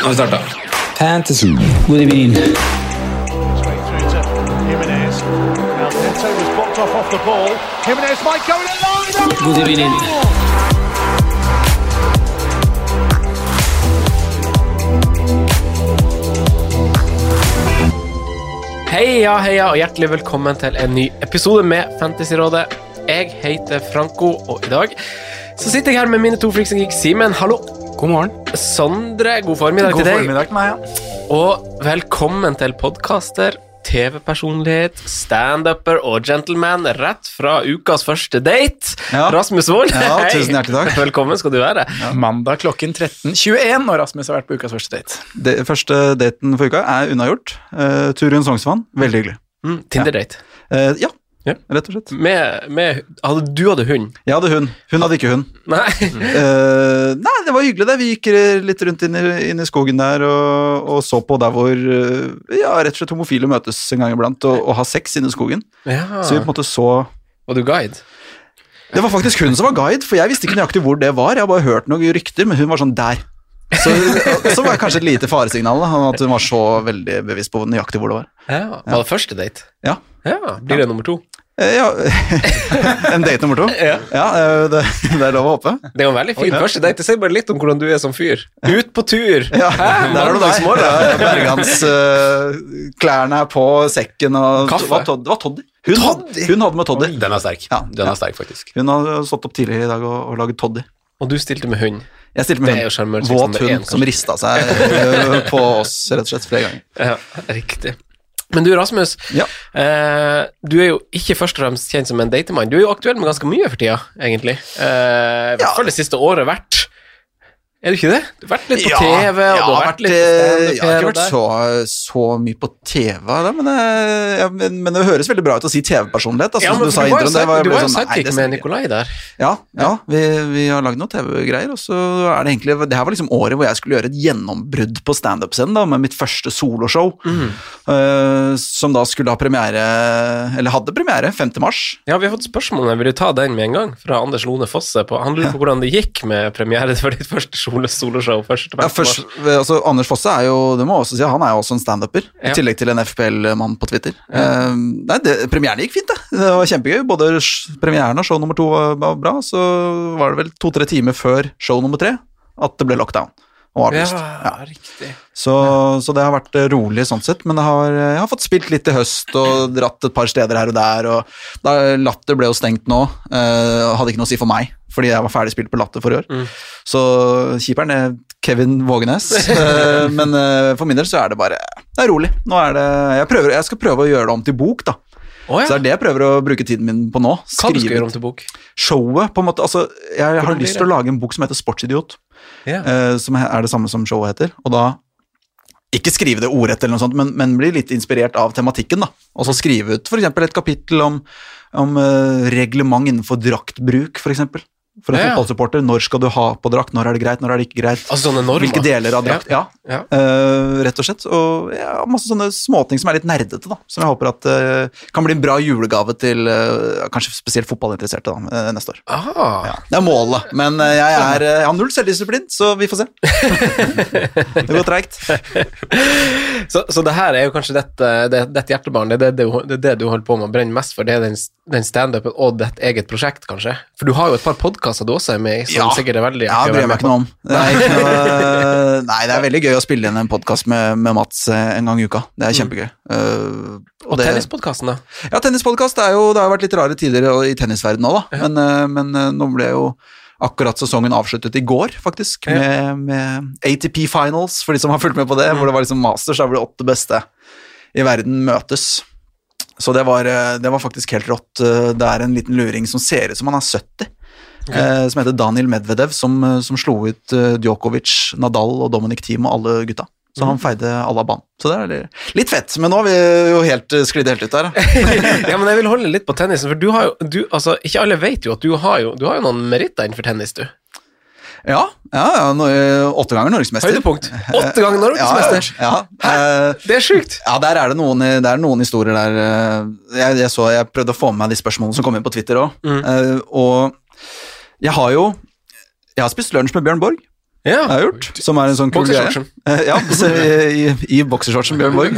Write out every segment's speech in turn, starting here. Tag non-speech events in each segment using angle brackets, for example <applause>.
Nå har vi starta. Fantasy. God evening. God evening. Heia, heia, og hjertelig velkommen til en ny episode med Fantasyrådet. Jeg heter Franco, og i dag så sitter jeg her med mine to freaks and geeks. Simen, hallo. God morgen. Sondre, god formiddag God til deg. formiddag til meg, ja. Og velkommen til podkaster, TV-personlighet, standuper og gentleman rett fra ukas første date. Ja. Rasmus Wold. Ja, tusen hjertelig takk. Velkommen skal du være. Mandag klokken 13.21, og Rasmus har vært på ukas første date. Det første daten for uka er unnagjort. Uh, Turun Sognsvann, veldig hyggelig. Mm, Tinder-date. Eh, ja, Ja. rett og slett. Med, med hadde, Du hadde hund? Jeg hadde hund. Hun hadde ikke hund. Nei. uh, <laughs> nei, det var hyggelig det. Vi gikk litt rundt inn i, inn i skogen der og, og så på der hvor eh, ja, rett og slett homofile møtes en gang iblant og, og har sex inne i skogen. Ja. Så vi på en måte så Var du guide? Det var faktisk hun som var guide, for jeg visste ikke nøyaktig hvor det var. Jeg har bare hørt noen rykter, men hun var sånn der. Så, <laughs> så var det kanskje et lite faresignal da, at hun var så veldig bevisst på nøyaktig hvor det var. Ja. Var det første date? Ja. Ja, Blir det nummer to? Eh, ja. <laughs> en date nummer to? Ja. ja det, det er lov å håpe. Det var en veldig fin første date. Det sier bare litt om hvordan du er som fyr. Ut på tur! Ja, Hæ? der er du deg. Ja, Bergansklærne klærne er på, sekken og Kaffe. Det var Todd- var Toddy. Hun, hadde, hun hadde med Toddy. Den er sterk. Ja. Den er sterk, faktisk. Hun har stått opp tidlig i dag og, og laget Toddy. Og du stilte med hund. Jeg stilte med hund. Våt nummer hund som rista seg eh, på oss rett og slett flere ganger. Ja, riktig. Men du, Rasmus. Ja. Eh, du er jo ikke først og fremst kjent som en datemann. Du er jo aktuell med ganske mye for tida, egentlig. Eh, I hvert fall det siste året vært. Er du ikke det? Du har vært litt på Ja, TV, og jeg du har vært litt Jeg har ikke vært så, så mye på TV, da, men, eh, ja, men, men det høres veldig bra ut å si TV-personlighet. Altså, Ja, men du sa var det var- du var jo sånn, sidekick det med. Nikolai der. Ja, ja vi, vi har lagd noen TV-greier, og så er det egentlig Det her var liksom året hvor jeg skulle gjøre et gjennombrudd på standup-scenen, med mitt første soloshow, Mm. uh, som da skulle ha premiere Eller hadde premiere 5. mars. Ja, vi har fått spørsmål, jeg vil ta den med en gang, fra Anders Lone Fosse. På, han lurer på hvordan det gikk med premiere for ditt første solo- soloshow. først. Ja, først, altså, Anders Fosse er jo det må også si, han er jo også en standuper, Ja. i tillegg til en FPL-mann på Twitter. Eh, nei, det, Premieren gikk fint, det. Det var kjempegøy. Både premieren og show nummer to var var bra. Så var det vel to-tre timer før show nummer tre at det ble lockdown. Og avlyst. Ja, riktig. Så, så det har vært eh, rolig sånn sett, men jeg har, jeg har fått spilt litt i høst og dratt et par steder her og der. og da Latter ble jo stengt nå, uh, hadde ikke noe å si for meg, fordi jeg var ferdig spilt på Latter for i år. Mm. Så keeperen er Kevin Vågenes, eh, <laughs> men eh, for min del så er det bare Det er rolig. Nå er det, jeg, prøver, jeg skal prøve å gjøre det om til bok, da. Å Så det er det jeg prøver å bruke tiden min på nå. Hva du skal gjøre om til bok? showet, på en måte. Altså, jeg har lyst til å lage en bok som heter Sportsidiot Eh, som er det samme som showet heter. Og da ikke skrive det ordrett, eller noe sånt, men, men bli litt inspirert av tematikken. da. Og så skrive ut f.eks. et kapittel om, om eh, reglement innenfor draktbruk, f.eks. For en Ja. fotballsupporter, når skal du ha på drakt, når er det greit, når er det ikke greit? Altså sånne normer? Hvilke deler av drakt? Ja, Ja. Uh, rett og slett. Og ja, masse sånne småting som er litt nerdete, da. Som jeg håper at uh, kan bli en bra julegave til uh, kanskje spesielt fotballinteresserte da, neste år. Ah, Ja, det er målet, men jeg, er, jeg har null selvdisiplin, så vi får se. <laughs> det går treigt. Så, så det her er jo kanskje dette, det, dette hjertebarnet, det det, det er det du holder på med å brenne mest for, det er den, den standupen og ditt eget prosjekt, kanskje? For du har jo et par podkaster også er med i, som Ja. sikkert er veldig Ja, bryr meg ikke noe om. Det noe, <laughs> nei, det er veldig gøy å spille inn en podkast med, med Mats eh, en gang i uka. Det er kjempegøy. Uh, Og og tennispodkasten, da? Ja, tennispodkast er jo Det har vært litt rare tider i tennisverdenen òg, da. Men, eh, men nå ble jo akkurat sesongen avsluttet i går, faktisk, med, med ATP Finals, for de som har fulgt med på det, hvor det var liksom masters, da hvor de åtte beste i verden møtes. Så det var, det var faktisk helt rått. Det er en liten luring som ser ut som han er 70, eh, som heter Daniel Medvedev, som, eh, som slo ut eh, Djokovic, Nadal og Dominic Thiem og alle gutta. Så han feide alle av banen. Så det er litt- fett. Men nå har vi jo helt sklidd helt ut der. <laughs> ja, men jeg vil holde litt på tennisen, for du har jo du, altså, Ikke alle vet jo at du har jo, du har jo noen meritter innenfor tennis, du. Ja, ja, ja åtte ganger norgesmester. Høydepunkt. Åtte ganger norgesmester! <laughs> Ja, ja, eh, Det er sjukt! ja, der er det noen, det er noen historier der jeg, jeg, så, jeg prøvde å få med meg de spørsmålene som kom inn på Twitter òg. og jeg har jo Jeg har spist lunsj med Bjørn Borg. Ja. Jeg har gjort, som er en sånn kul greie. <laughs> Ja, så i, i, boksershortsen Bjørn Borg.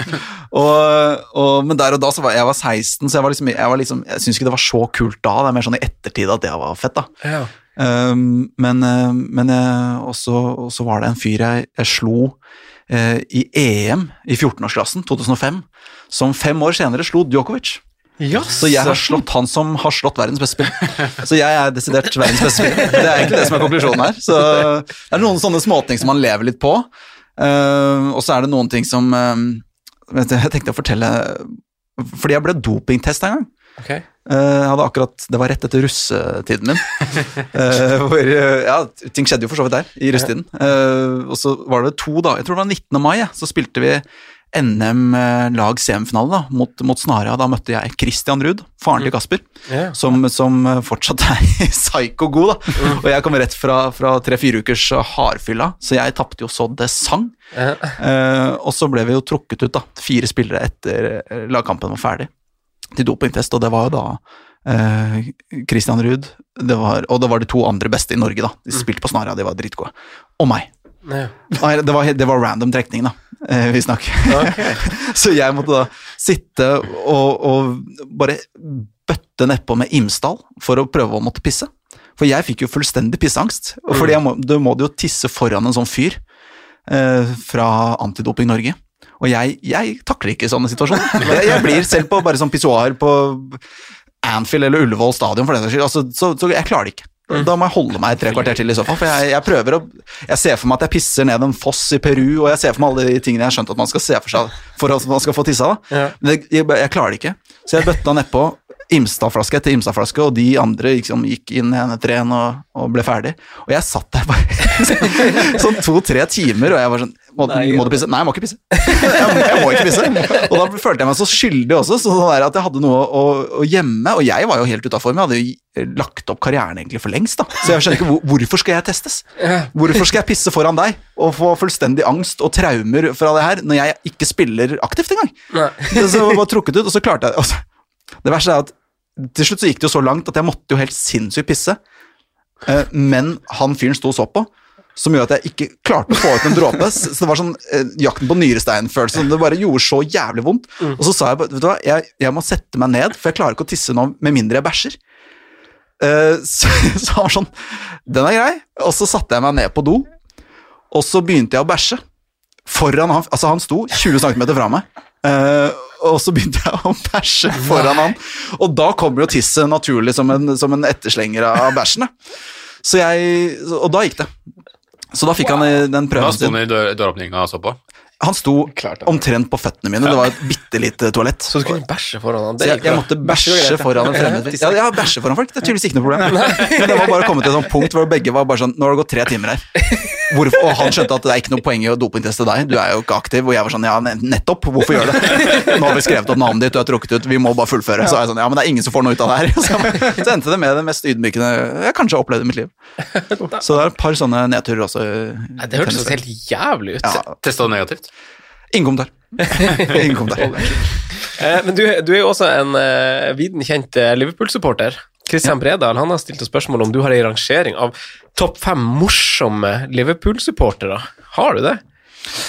Og, og, men der og da så var jeg var 16, så jeg var liksom Jeg, var liksom, jeg syns ikke det var så kult da. Det er mer sånn i ettertid at det var fett, da. Ja. Um, men uh, men også, også var det en fyr jeg, jeg slo uh, i EM i 14-årsklassen, 2005, som fem år senere slo Djokovic. Så jeg har slått han som har slått verdens beste spiller. <laughs> Så jeg er desidert verdens beste spiller. Det er egentlig det som er konklusjonen her. Så det er noen sånne småting som man lever litt på. Uh, og så er det noen ting som uh, vet du, Jeg tenkte å fortelle Fordi jeg ble dopingtesta en gang. Okay. Uh, hadde akkurat, Det var rett etter russetiden min. uh, <laughs> hvor, ja, ting skjedde jo for så vidt der, i russetiden. Uh, og så var det to da, jeg tror det var 19. mai, ja, så spilte vi NM eh, lag semifinale mot, mot Snara. Da møtte jeg Christian Ruud, faren til Kasper, yeah. som, som eh, fortsatt <laughs> er psyko-god. da. Og jeg kom rett fra, fra tre-fire ukers eh, hardfylla, så jeg tapte jo så det sang. Yeah. Eh, og så ble vi jo trukket ut, da, fire spillere etter lagkampen var ferdig, til dopingtest, og det var jo da eh, Christian Ruud, og det var de to andre beste i Norge, da. De spilte på Snara, de var dritgode. Og meg. Ja. Det var, det var random trekning, da, eh, Okay. <laughs> så jeg måtte da sitte og, og bare bøtte nedpå med Imsdal for å prøve å måtte pisse. For jeg fikk jo fullstendig pisseangst. Mm. fordi du må jo tisse foran en sånn fyr eh, fra Antidoping Norge. Og jeg, jeg takler ikke sånne situasjoner. <laughs> Jeg, jeg blir selv på bare sånn pissoar på Anfield eller Ullevål stadion, for den saks skyld. Altså, så, så jeg klarer det ikke. Da må jeg holde meg tre kvarter til i så fall. For jeg, jeg prøver å Jeg ser for meg at jeg pisser ned en foss i Peru, og jeg ser for meg alle de tingene jeg har skjønt at man skal se for seg for at man skal få tissa. da. Men jeg, jeg, jeg klarer det ikke. Så jeg bøtta nedpå Imstad-flaske etter Imstad-flaske, og de andre liksom, gikk inn en etter en og, og ble ferdig. Og jeg satt der bare <laughs> sånn to-tre timer, og jeg var sånn må, Nei, må du pisse? Nei, jeg må ikke pisse. Jeg, <laughs> må- jeg må ikke pisse. Og da følte jeg meg så skyldig også, så sånn at jeg hadde noe å, å gjemme. Og jeg var jo helt utafor meg, jeg hadde jo lagt opp karrieren egentlig for lengst. da. Så jeg skjønner ikke hvor, hvorfor skal jeg testes? Hvorfor skal jeg pisse foran deg og få fullstendig angst og traumer fra det her, når jeg ikke spiller aktivt engang? <laughs> Så jeg var trukket ut, og så klarte jeg det. så- Det verste er at til slutt så gikk det jo så langt at jeg måtte jo helt sinnssykt pisse. Eh, Men han fyren sto og så på, som gjorde at jeg ikke klarte å få ut en dråpe. Så det var sånn eh, jakten på nyrestein-følelse. Det bare gjorde så jævlig vondt. Og så sa jeg vet du hva, jeg, jeg må sette meg ned, for jeg klarer ikke å tisse nå med mindre jeg bæsjer. Uh, <laughs> Så, så han var sånn Den er grei. Og så satte jeg meg ned på do, og så begynte jeg å bæsje. Foran han, altså han sto 20 cm fra meg. Uh, og så begynte jeg å bæsje foran han, og da kommer jo tisset naturlig som en, som en etterslenger av bæsjen. Så jeg, og da gikk det. Så da fikk han i den Da prøven sto sin. han i døråpninga og så på. Han sto omtrent på føttene mine, det var et bitte lite toalett. Så du kunne bæsje foran han? Jeg, jeg måtte bæsje foran en fremmed Ja, ja, bæsje foran folk, det er tydeligvis ikke noe problem. Men det var bare kommet til et sånt punkt hvor begge var bare sånn Nå har det gått tre timer her. Hvorfor? Og han skjønte at det er ikke noe poeng i å dopingteste deg, du er jo ikke aktiv. Og jeg var sånn ja, nettopp, hvorfor gjør det? Nå har vi skrevet opp navnet ditt, du er trukket ut, vi må bare fullføre. Så er jeg sånn ja, men det er ingen som får noe ut av det her. <laughs> Så, så endte det med det mest ydmykende jeg kanskje har opplevd i mitt liv. <laughs> Så det er et par sånne nedturer også. Nei, Det hørtes helt jævlig ut. Ja, Testa du negativt? Ingen kommentar. <laughs> Ingen kommentar. Eh, men du, du er jo også en uh, viden kjent eh, Liverpool-supporter. Christian Bredal han har stilt spørsmål om du har en rangering av topp fem morsomme Liverpool-supportere. Har du det?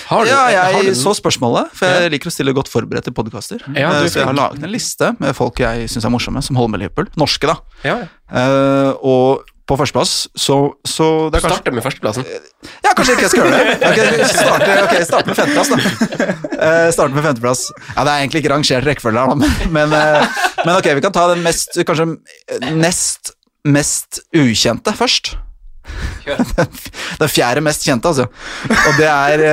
Har du, Ja, har du jeg den? så spørsmålet, for jeg liker å stille godt forberedt til podkaster. Ja, så jeg har laget en liste med folk jeg syns er morsomme, som holder med Liverpool. Norske, da. Ja, ja. Eh, og på førsteplass, så, så det er kanskje Starte med førsteplassen. Ja, kanskje ikke jeg skal gjøre det. Ok, starte, ok, starte med femteplass, da. Uh, starte med femteplass. Ja, det er egentlig ikke rangert rekkefølge her, da, men, men, eh, men ok, vi kan ta den mest, kanskje eh, nest mest ukjente først. <laughs> Den fjerde mest kjente, altså. Og det er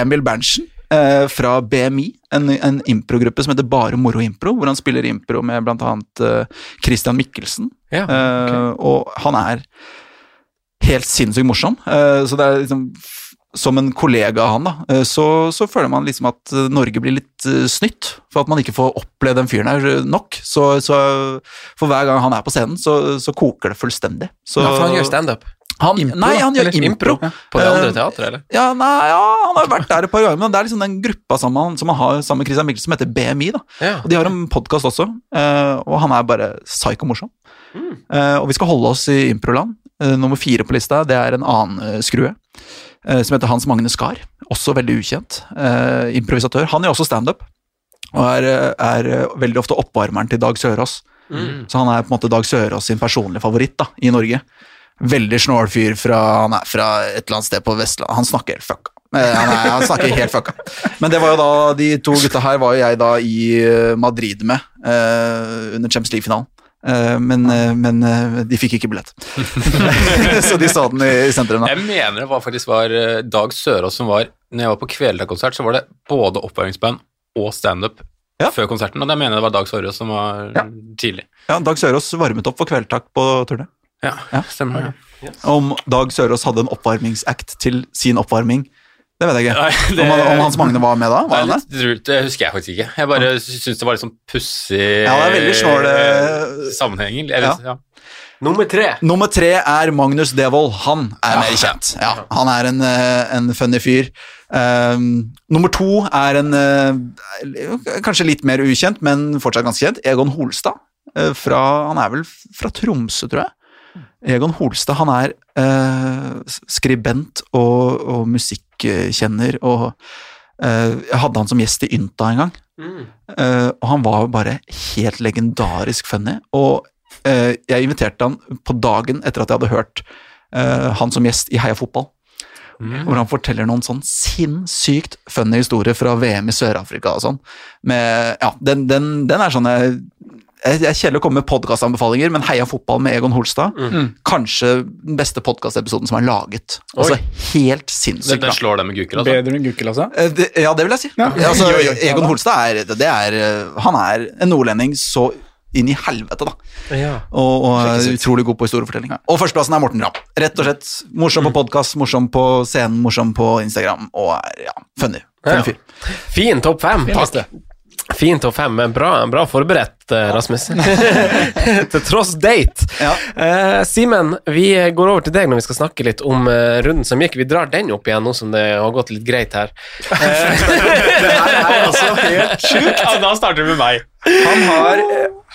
Emil Berntsen eh, fra BMI, en, en improgruppe som heter Bare Moro Impro, hvor han spiller impro med annet eh, Christian Mikkelsen. Ja, Eh, og han er helt sinnssykt morsom. Eh, så det er liksom Som en kollega av han, da, eh, så, så føler man liksom at eh, Norge blir litt eh, snytt for at man ikke får oppleve den fyren her nok. Så, så for hver gang han er på scenen, så, så koker det fullstendig. Så, Ja, for han gjør standup. Han, Impro, Nei, han gjør eller impro. Impro på det andre Eh, teatret, eller? Ja, nei, ja, han har vært der et par ganger, men det er liksom den gruppa som han, som han har sammen med Christian Mikkelsen som heter BMI. da. Ja. Og De har en podkast også, eh, og han er bare psyko morsom. Mm. og vi skal holde oss i improland. Eh, nummer fire på lista det er en annen eh, skrue, eh, som heter Hans Magne Skar. Også veldig ukjent. eh, improvisatør. Han gjør også standup, og er, eh, er eh, veldig ofte oppvarmeren til Dag Sørås. Så han er på en måte Dag Sørås sin personlige favoritt da, i Norge. Veldig snål fyr fra, han er fra et eller annet sted på Vestlandet. Han snakker helt fucka. Eh, Han, er, han snakker helt fucka. Men det var jo da, de to gutta her var jo jeg da i eh, Madrid med uh, under Champions League-finalen. Uh, men, uh, men de fikk ikke billett. <laughs> så de så den i, i sentrum. da. Jeg mener det var faktisk var Dag Sørås som var Når jeg var på Kvelertak-konsert, så var det både oppvarmingsband og standup Ja. før konserten, og jeg mener jeg det var Dag Sørås som var Ja. tidlig. Ja, Dag Sørås varmet opp for Kveldtak på turné. Ja, Ja. stemmer det. Om Dag Sørås hadde en oppvarmingsact til sin oppvarming, det vet jeg ikke. Nei, det- Om, han- om Hans Magne var med da? Det, Var nei, han der? det husker jeg faktisk ikke. Jeg bare syns det var litt sånn pussig Ja, det er veldig snål, eh, sammenheng. Eller, ja. ja. Nummer tre. Nummer tre er Magnus Devold. Han er mer kjent. Ja, han er en, eh, en funny fyr. Um, nummer to er en eh, kanskje litt mer ukjent, men fortsatt ganske kjent. Egon Holstad. eh, fra, han er vel fra Tromsø, tror jeg. Egon Holstad han er eh, skribent og, og musikkjenner, og eh, jeg hadde han som gjest i Ynta en gang. Eh, og han var jo bare helt legendarisk funny. Og eh, jeg inviterte han på dagen etter at jeg hadde hørt eh, han som gjest i Heia fotball. Hvor han forteller noen sånn sinnssykt funny historier fra VM i Sør-Afrika og sånn. Med, ja, den, den, den er sånn jeg, jeg er kjedelig å komme med podkastanbefalinger, men Heia fotball med Egon Holstad. Kanskje den beste podkastepisoden som er laget. Altså helt sinnssykt den slår det med Guker, altså. Bedre enn Gukkel, altså? Eh, det- Ja, det vil jeg si. Ja. Altså, Oi, oi, oi. Egon Holstad er, det er eh, Han er en nordlending så inn i helvete, da. Ja. Og, og utrolig god på historiefortelling. Og førsteplassen er Morten Ramm. Rett og slett morsom på podkast, morsom på scenen, morsom på Instagram, og er ja, funny. funny Ja. fyr. Fin topp fem. Fin liste. Fin topp fem, men bra, bra forberedt, eh, Rasmus. <laughs> til tross date. Ja. Uh, Simen, vi går over til deg når vi skal snakke litt om uh, runden som gikk. Vi drar den opp igjen nå som det har gått litt greit her. <laughs> Det her er altså helt sjukt. Ja, da starter vi med meg. Han har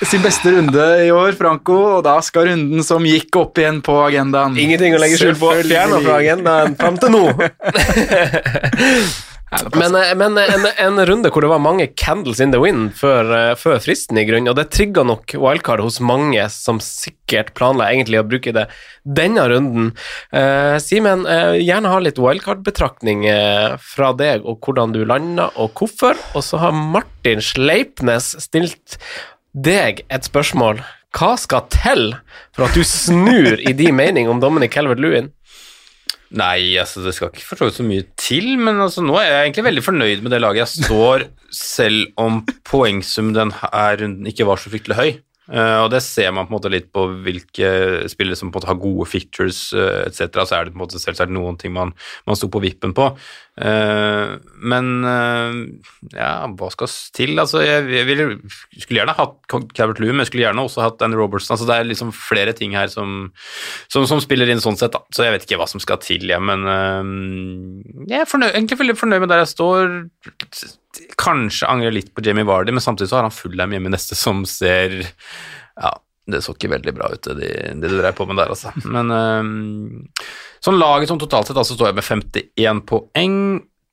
sin beste runde i år, Franco, og da skal runden som gikk opp igjen på agendaen. Ingenting å legge skjul på. Fjerna fra agendaen fram til nå. <laughs> Men, eh, men en, en runde hvor det var mange candles in the wind før, eh, før fristen, i grunnen, og det trigga nok wildcard hos mange som sikkert planla egentlig å bruke det denne runden. Eh, Simen, eh, gjerne ha litt wildcard-betraktning eh, fra deg, og hvordan du landa, og hvorfor. Og så har Martin Sleipnes stilt deg et spørsmål. Hva skal til for at du snur i din mening om Dominic Calvert-Lewin? Nei, altså det skal ikke for så mye til, men altså nå er jeg egentlig veldig fornøyd med det laget jeg står, selv om poengsum denne runden ikke var så fryktelig høy. Uh, og det ser man på en måte litt på hvilke spillere som på en måte har gode features uh, etc. Så er det på en måte selvsagt noen ting man, man sto på vippen på. Eh, men eh, ja, hva skal til? Altså, jeg, jeg skulle gjerne hatt Cabert Lewin, men jeg skulle gjerne også hatt Danny Robertson. Altså, det er liksom flere ting her som, som, som spiller inn sånn sett, da. Så jeg vet ikke hva som skal til, jeg, men eh, jeg er fornøyd, egentlig veldig fornøyd med der jeg står. Kanskje angrer litt på Jamie Vardy, men samtidig så har han Fullham hjemme i neste som ser Ja, det så ikke veldig bra ut, det, de- du dreier på med der, altså. Men eh, sånn laget som totalt sett, altså står jeg med 51 poeng.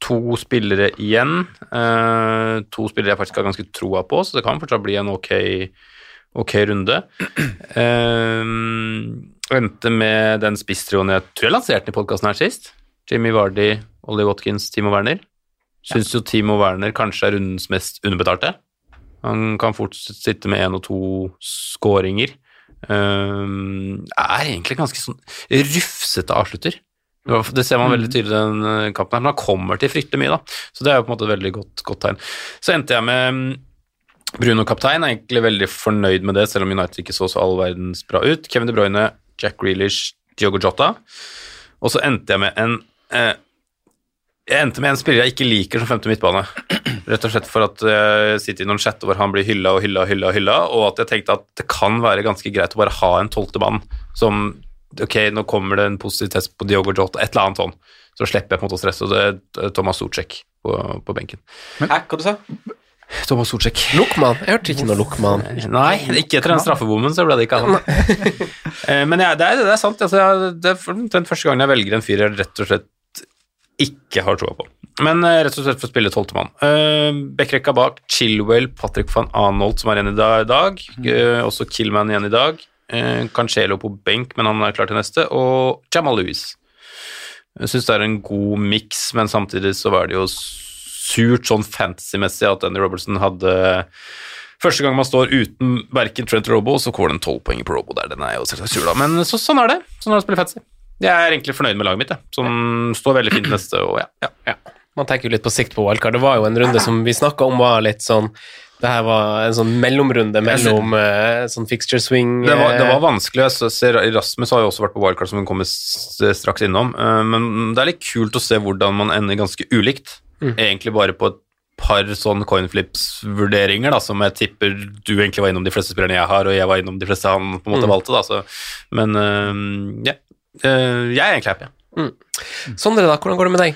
To spillere igjen. Uh, to spillere jeg faktisk har ganske troa på, så det kan fortsatt bli en ok okay runde. Uh, <clears throat> endte med den spisstrioen jeg tror jeg lanserte i podkasten her sist. Jimmy Vardy, Ollie Watkins, Timo Werner. Syns jo Timo Werner kanskje er rundens mest underbetalte. Han kan fort sitte med én og to skåringer. Um, er egentlig ganske sånn rufsete avslutter. Det ser man veldig tydelig i den eh, kampen, her, han kommer til fryktelig mye, da. Så det er jo på en måte et veldig godt, godt tegn. Så endte jeg med mm, Bruno kaptein, er egentlig veldig fornøyd med det, selv om United ikke så så all verdens bra ut. Kevin De Bruyne, Jack Grealish, Diogo Jota. Og så endte jeg med en eh, jeg endte med en spiller jeg ikke liker som femte midtbane. Rett og slett for at jeg sitter i noen chat hvor han blir hylla og hylla og hylla, hylla, og at jeg tenkte at det kan være ganske greit å bare ha en tolvte mann som Ok, nå kommer det en positiv test på Diogo Jota, et eller annet sånn. Så slipper jeg på en måte å stresse, og det er Thomas Sortsjek på, på benken. Hæ, hva du sa Thomas Sortsjek. Lukman? Jeg hørte ikke noe Lukman. Nei, ikke etter den straffebommen så ble det ikke han. <laughs> Eh, Men ja, det, er, det er sant. Altså, det er den første gangen jeg velger en fyr jeg rett og slett ikke har troa på. Men eh, rett og slett for å spille tolvtemann. Uh, Backrekka bak Chilwell, Patrick van Anholt som er igjen i dag. Mm. Eh, også Killman igjen i dag. Uh, Cancelo på benk, men han er klar til neste. Og Jamal Lewis. Jeg syns det er en god miks, men samtidig så var det jo surt sånn fantasy-messig at Andy Robertson hadde Første gang man står uten verken Trent Robo, så får den tolv poeng på Robo der. Den er jo selvsagt sur, da. Men så, sånn er det. Sånn er det å spille fantasy. Jeg er egentlig fornøyd med laget mitt, jeg. Som står veldig fint neste, og ja. ja. Man tenker jo litt på sikt på wildcard. Det var jo en runde som vi snakka om var litt sånn Det her var en sånn mellomrunde mellom uh, sånn fixture swing Det var, det eh, var vanskelig. Jeg ser Rasmus har jo også vært på wildcard, som hun kommer straks innom. Uh, Men det er litt kult å se hvordan man ender ganske ulikt. Mm. Egentlig bare på et par sånn coinflips-vurderinger, da, som jeg tipper du egentlig var innom de fleste spillerne jeg har, og jeg var innom de fleste han på en måte Mm. valgte. Da, så. Men ja. Jeg er egentlig happy. Sondre, da, hvordan går det med deg?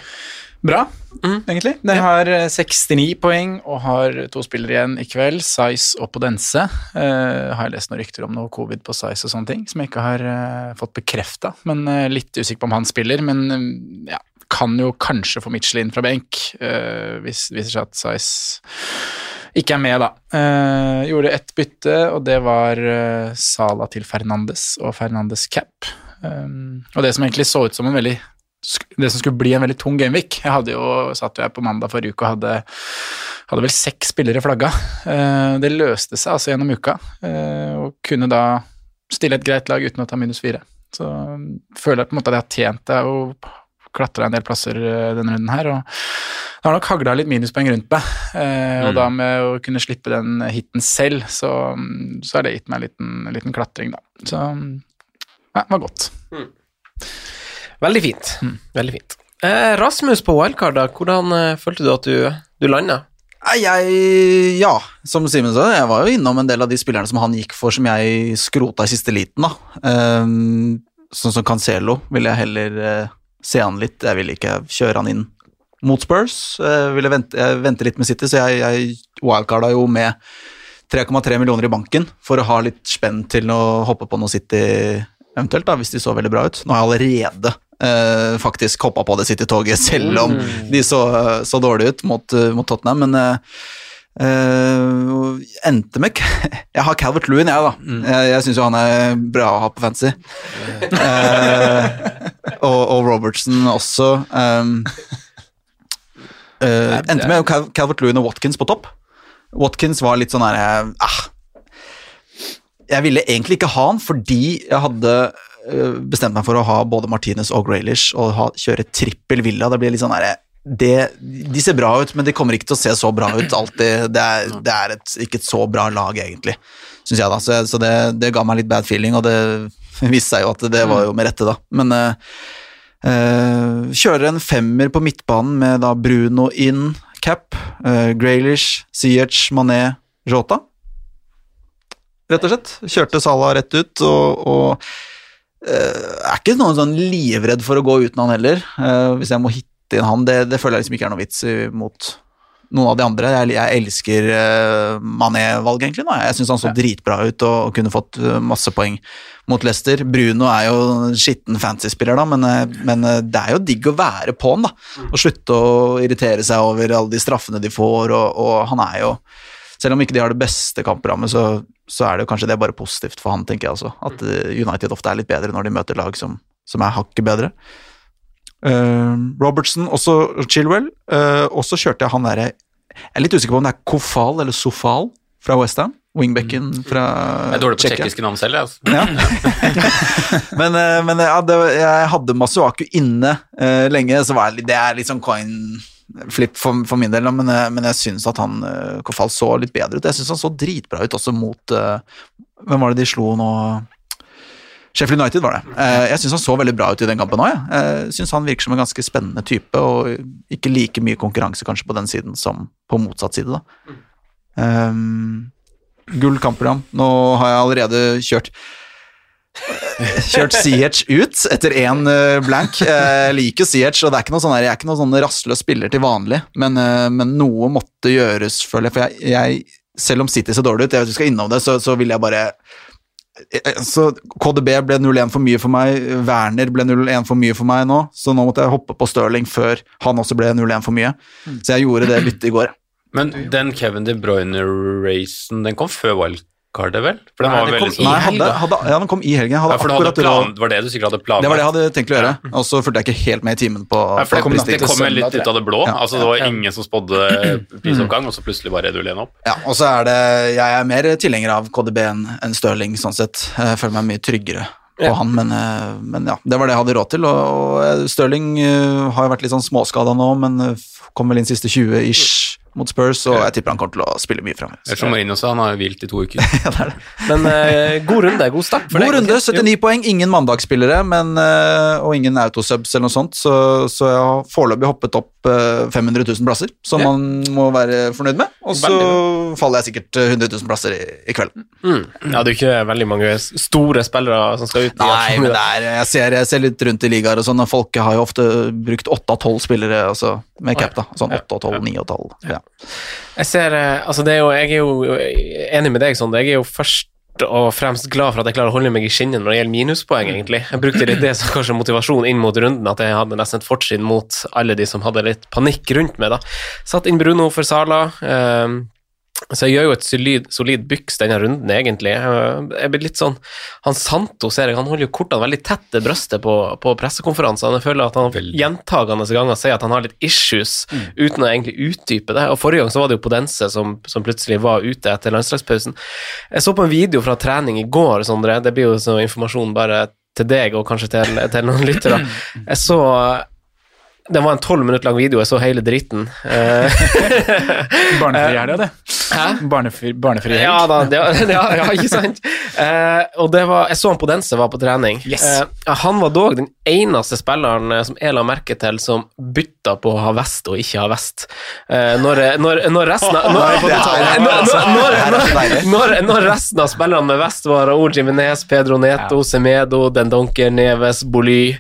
Bra, egentlig. Den har eh, 69 poeng og har to spillere igjen i kveld, Size og Podense. Uh, har jeg lest noen rykter om noe covid på Size og sånne ting, som jeg ikke har uh, fått bekrefta. Men uh, litt usikker på om han spiller. Men eh, ja, kan jo kanskje få Mitchell inn fra benk, uh, hvis det viser seg at Size ikke er med, da. Eh, gjorde ett bytte, og det var uh, Sala til Fernandes og Fernandes cap. Um, og det som egentlig så ut som en veldig det som skulle bli en veldig tung gameweek. Jeg hadde jo, satt jo her på mandag forrige uke og hadde, hadde vel seks spillere flagga. Eh, det løste seg altså gjennom uka, eh, og kunne da stille et greit lag uten å ta minus fire. Så um, føler jeg på en måte at jeg har tjent det og klatra en del plasser eh, denne runden her. og det har nok hagla litt minuspoeng rundt meg, og Mm. da med å kunne slippe den hiten selv, så, um, så har det gitt meg en liten, en liten klatring, da. Så um, ja, det var godt. Veldig fint. Veldig fint. Eh, Rasmus på da. Hvordan eh, følte du at du, du landa? Jeg Ja, som Simen sa, jeg var jo innom en del av de spillerne som han gikk for, som jeg skrota i siste liten, da. Um, sånn som Cancelo ville jeg heller uh, se han litt. Jeg ville ikke kjøre han inn mot Spurs. Jeg ville vente, jeg vente litt med City, så jeg, jeg wildcarda jo med 3,3 millioner i banken for å ha litt spenn til å hoppe på noe City eventuelt, da, hvis de så veldig bra ut. Nå har jeg allerede eh, faktisk hoppa på det City-toget, selv om de så, så dårlig ut mot, eh, mot Tottenham, men eh, Uh, endte med <laughs> Jeg har Calvert Lewin, jeg, da. Jeg, jeg syns jo han er bra å ha på fantasy. uh, og, og Robertson også. Um, uh, endte med Cal Calvert Lewin og Watkins på topp. Watkins var litt sånn her eh, ah, Jeg ville egentlig ikke ha han fordi jeg hadde eh, bestemt meg for å ha både Martinez og Graylish og ha, kjøre trippel Villa. Det blir litt sånn her det, De ser bra ut, men de kommer ikke til å se så bra ut alltid. Det er, det er et, ikke et så bra lag, egentlig, syns jeg, da. Så, så det, det ga meg litt bad feeling, og det <laughs> viste seg jo at det var jo med rette, da. Men uh, eh, kjører en femmer på midtbanen med da Bruno inn, Cap, uh, Graylish, Siech, Mané, Jota. Rett og slett. Kjørte Salah rett ut, og, og eh, er ikke noen sånn livredd for å gå uten han heller. Eh, hvis jeg må hitte inn han, det, det føler jeg liksom ikke er noe vits mot noen av de andre. Jeg, jeg elsker uh, Mané-valget, egentlig. nå. Jeg syns han så dritbra ut og, og kunne fått eh, masse poeng mot Leicester. Bruno er jo skitten fantasy-spiller, da, men, eh, men eh, det er jo digg å være på han, da. Og slutte å irritere seg over alle de straffene de får, og, og han er jo selv om ikke de har det beste kampprogrammet, så, så er det jo kanskje det bare positivt for han, tenker jeg også. At eh, United ofte er litt bedre når de møter lag som, som er hakket bedre. Uh, Robertson, også Chilwell, Uh, og så kjørte jeg han derre Jeg er litt usikker på om det er Kofal eller Sofal fra Westham. Wingbacken fra Jeg er dårlig på Tsjekkia. tsjekkiske navn selv. Altså. Ja. <laughs> men men ja, det, jeg hadde Masuaku inne uh, lenge, så var jeg, det er litt sånn coin flip for, for min del, men, eh, men jeg syns at han uh, Kofal så litt bedre ut. Jeg syns han så dritbra ut også mot eh, Hvem var det de slo nå? Sheffield United var det. Eh, jeg syns han så veldig bra ut i den kampen òg. Jeg Eh, syns han virker som en ganske spennende type, og ikke like mye konkurranse kanskje på den siden som på motsatt side. da. Um, gull kampprogram. Nå har jeg allerede kjørt <laughs> Kjørt Siech ut etter én eh, blank. Jeg liker Siech, og det er ikke noe sånn der, jeg er ikke noen sånn rastløs spiller til vanlig, men, eh, men noe måtte gjøres, føler jeg. For jeg, jeg, selv om City ser dårlig ut, jeg vet vi skal innom det, så, så vil jeg bare eh, så KDB ble 0-1 for mye for meg, Werner ble 0-1 for mye for meg nå, så nå måtte jeg hoppe på Stirling før han også ble 0-1 for mye. Så jeg gjorde det byttet i går. Men den Kevin De Bruyne-racen, den kom før wildcardet, vel? For den Nei, var det veldig kom sånn i helga. Hadde, ja, den kom i helgen. Hadde Ja, for hadde akkurat plan, var det du sikkert hadde planlagt? Det var det jeg hadde tenkt å gjøre, og så fulgte jeg ikke helt med i timen på Nei, for det, på det, kom litt ut av det blå. Ja. Altså, det var ingen som spådde prisoppgang, og så plutselig bare redde du opp. Ja, og så er det Jeg er mer tilhenger av KDB enn en Stirling, sånn sett. Jeg føler meg mye tryggere på Ja. han, men, eh, men ja, det var det jeg hadde råd til. Og, og Stirling eh, har jo vært litt sånn småskada nå, men eh, kom vel inn siste 20 ish mot Spurs, og jeg tipper han kommer til å spille mye framover. Som Marino sa, han har jo hvilt i to uker. <laughs> Men uh, god runde, god start. for God deg. runde, 79 poeng. Ingen mandagsspillere men, uh, og ingen autosubs eller noe sånt, så, så jeg har foreløpig hoppet opp uh, 500 000 plasser, som Ja. man må være fornøyd med. Og så faller jeg sikkert eh, 100 000 plasser i, i kveld. Mm. Ja, det er jo ikke veldig mange store spillere som skal ut. i Nei, men det er, jeg, ser, jeg ser litt rundt i ligaer og sånn, og folk har jo ofte brukt 8 av 12 spillere altså, med cap, da. Sånn 8 av 12, 9 av 12. Ja. Jeg ser, eh, altså det er jo, jeg er jo enig med deg, Sondre. Jeg er jo først og fremst glad for at jeg klarer å holde meg i skinnet når det gjelder minuspoeng, egentlig. Jeg brukte litt det som kanskje motivasjon inn mot runden, at jeg hadde nesten et fortrinn mot alle de som hadde litt panikk rundt meg, da. Satt inn Bruno for Sala. eh, så jeg gjør jo et solid, solid byks denne runden, egentlig. Jeg blir litt sånn Han Santo ser jeg, han holder jo kortene veldig tett til brøstet på, på pressekonferansene. Jeg føler at han gjentagende ganger sier at han har litt issues, uten å egentlig utdype det. Og Forrige gang så var det jo Podense som, som plutselig var ute etter landslagspausen. Jeg så på en video fra trening i går, Sondre. Det blir jo sånn informasjon bare til deg og kanskje til, til noen lyttere. <clears throat> Jeg så det var en tolv minutter lang video, jeg så hele dritten. <laughs> Barnefri helg, det. Hæ? Barnefri, barnefri helg. Ja da, det, <laughs> ja, ja, ikke sant? Uh, <laughs> og det var, jeg så han på Dense var på trening. Yes. Uh, han var dog den eneste spilleren eh, som jeg la merke til som bytta på å ha vest og ikke ha vest. Når, når, når resten av når, er- er resten av spillerne med vest var Raúl Jiminez, Pedro Neto, Semedo, Dendonker, Neves, Boly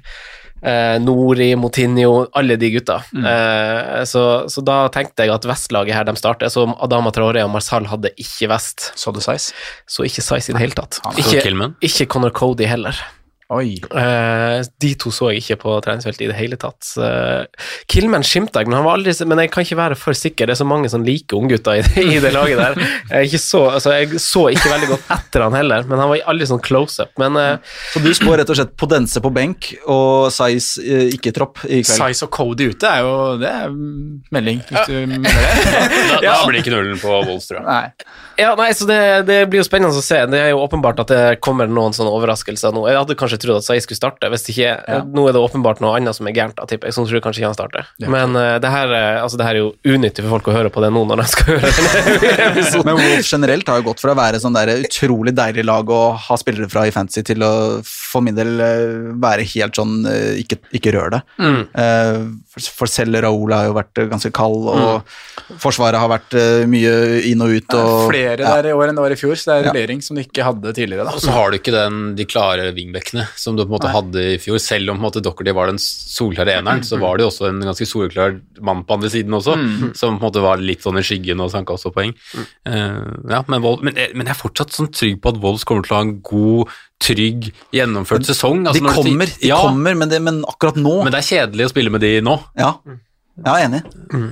eh, Nori, Motinho, alle de gutta. Eh, så, så da tenkte jeg at vestlaget her de starter. Så Adama Traore og Marsal hadde ikke vest. Så du Size? Så ikke Size i det hele tatt. Ikke, ikke Conor Cody heller. Oi. Eh, de to så jeg ikke på treningsfeltet i det hele tatt. Uh, Killman skimta jeg, men, han var aldri, men jeg kan ikke være for sikker. Det er så mange sånn like unggutter i, i det laget der. Jeg, ikke så, altså, jeg så ikke veldig godt etter han heller, men han var aldri sånn close-up. Men uh, Så du spår rett og slett Podense på benk og Size uh, ikke tropp i kveld? Size og Cody ute er jo Det er melding, hvis du mener det. <laughs> Da, da blir ikke nullen på Wolls, tror jeg. Nei. Ja, nei, så det, det blir jo spennende å se. Det er jo åpenbart at det kommer noen sånne overraskelser nå. Jeg hadde kanskje trodd at Sai skulle starte, hvis ikke Nå er det åpenbart noe annet som er gærent, da, tipper jeg, så tror kanskje ikke han starter. Men uh, det, her, eh, altså, det her er jo unyttig for folk å høre på det nå når de skal høre denne <laughs> episoden. Men Wolf generelt har jo gått fra å være sånn der utrolig deilig lag å ha spillere fra i fantasy til å for min del eh, være helt sånn eh, ikke, ikke rør det. Mm. Uh, For, selv Raoul har jo vært eh, ganske kald, og Forsvaret har vært eh, mye inn og ut. Og, flere ja. der i år enn det var i fjor, så det er Ja. rullering som de ikke hadde tidligere. Og så har du ikke den, de klare wingbackene som du på en måte hadde i fjor. Selv om på en måte Dockerty var den solklare eneren, så var det jo også en ganske solklar mann på andre siden også, som på en måte var litt sånn i skyggen og sanka også poeng. Eh, ja, men, Wolf, men, jeg- men jeg er fortsatt sånn trygg på at Wolves kommer til å ha en god, trygg, gjennomført sesong. De Altså, når kommer, de ja, kommer men, det, men akkurat nå men det er kjedelig å spille med de nå. Ja. Ja, enig.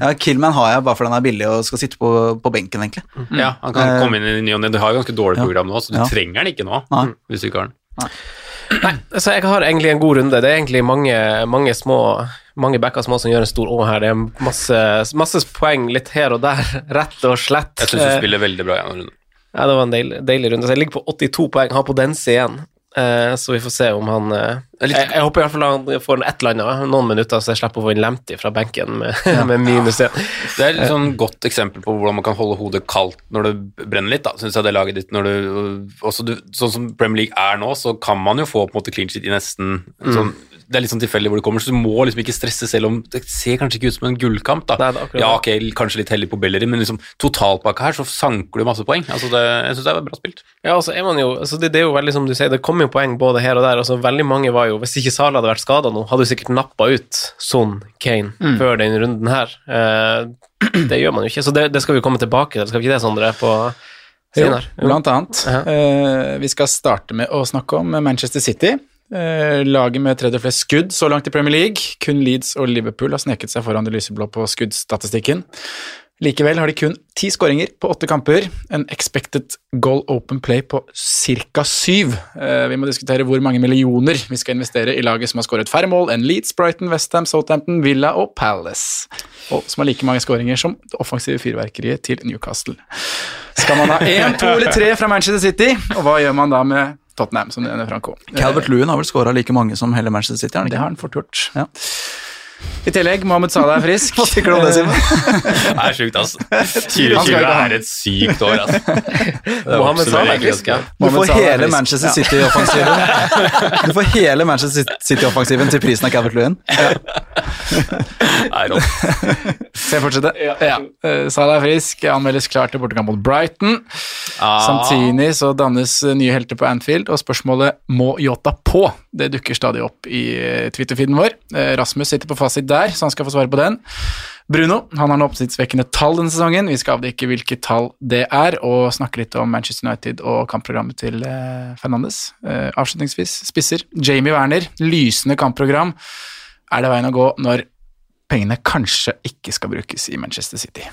Ja, Killman har jeg bare fordi han er billig og skal sitte på, på benken, egentlig. Ja, han kan Eh, komme inn i ny og ne. Du har jo ganske dårlig ja. program nå, så du Ja. trenger den ikke nå. Nei. Hvis du ikke har den. Nei, så jeg har egentlig en god runde. Det er egentlig mange, mange små mange backer små som gjør en stor Å her. Det er masse, masse poeng litt her og der, <laughs> rett og slett. Jeg syns du Eh, spiller veldig bra gjennom runden. Ja, det var en deilig, deilig runde. Så jeg ligger på 82 poeng, har på Podense igjen. Eh, så vi får se om han eh, litt- jeg, jeg håper i hvert fall han får et eller annet, noen minutter, så jeg slipper å få en lemti fra benken med, <laughs> med minus én. Det er et sånn godt eksempel på hvordan man kan holde hodet kaldt når det brenner litt, da, syns jeg det laget ditt. Når du, også du, sånn som Premier League er nå, så kan man jo få på en måte clean sheet i nesten sånn Det er litt sånn tilfeldig hvor det kommer, så du må liksom ikke stresse selv om Det ser kanskje ikke ut som en gullkamp, da. Nei, ja, ok, kanskje litt heldig på Bellerin, men liksom totalpakka her, så sanker du masse poeng. Altså det, jeg syns det er bra spilt. Ja, altså er man jo, altså det, det er jo veldig som du sier, det kommer jo poeng både her og der. Altså veldig mange var jo, Hvis ikke Sala hadde vært skada nå, hadde du sikkert nappa ut Son Kane før den runden her. Eh, det gjør man jo ikke, så det, det skal vi komme tilbake til. Skal vi ikke det, Sondre? på Jo, blant annet. Uh -huh. uh, vi skal starte med å snakke om Manchester City. Eh, laget med tredje flest skudd så langt i Premier League. Kun Leeds og Liverpool har sneket seg foran det lyseblå på skuddstatistikken. Likevel har de kun ti skåringer på åtte kamper. En expected goal open play på ca. syv. Eh, vi må diskutere hvor mange millioner vi skal investere i laget som har skåret færre mål enn Leeds, Brighton, Westham, Southampton, Villa og Palace. Og som har like mange skåringer som det offensive fyrverkeriet til Newcastle. Skal man ha én, to eller tre fra Manchester City? Og hva gjør man da med Tottenham, som nevner Franco? Calvert Lewin har vel skåra like mange som hele Manchester City? Det har han fort gjort. Ja. I tillegg, Mohammed Salah er frisk. <laughs> Hva tenker du om det, Simen? Det er sjukt, altså. 2020 er et sykt år, <laughs> altså. Mohammed Salah er frisk, ja. <laughs> Du får hele. Manchester City-offensiven Du får hele Manchester City-offensiven til prisen av Calvert Lewin. Nei, rått. Skal jeg fortsette? Ja. Eh, Salah er frisk, anmeldes klar til bortekamp mot Brighton. Ah. Samtidig så dannes eh, nye helter på Anfield, og spørsmålet 'må Yota på?' Det dukker stadig opp i eh, Twitter-feeden vår. Eh, Rasmus sitter på fasit der, så han skal få svare på den. Bruno han har nå oppsiktsvekkende tall denne sesongen. Vi skal avdekke hvilke tall det er, og snakke litt om Manchester United og kampprogrammet til eh, Fernandes. Eh, avslutningsvis, spisser. Jamie Werner, lysende kampprogram. Er det veien å gå når pengene kanskje ikke skal brukes i Manchester City?